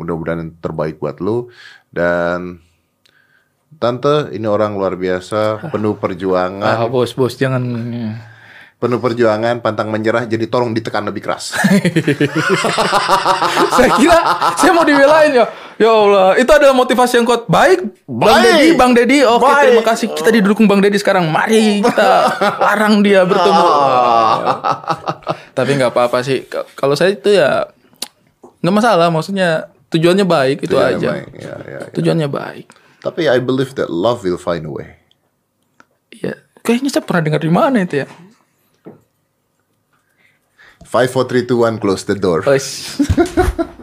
Mudah-mudahan terbaik buat lu dan Tante, ini orang luar biasa, penuh perjuangan, Ah bos bos jangan. penuh perjuangan, pantang menyerah. Jadi tolong ditekan lebih keras. [laughs] saya kira saya mau dibelain ya. Ya Allah, itu adalah motivasi yang kuat. Baik, Bang. Dedi, Bang Dedi. Oke, Baik. terima kasih. Kita didukung Bang Dedi sekarang. Mari kita [laughs] larang dia bertemu. [laughs] Tapi nggak apa-apa sih. Kalau saya itu ya nggak masalah. Maksudnya tujuannya baik itu Tujuannya aja. baik, ya, ya, ya. Tujuannya baik. Tapi I believe that love will find a way. Ya, kayaknya saya pernah dengar di mana itu ya. Five, four, three, two, one, close the door. [laughs]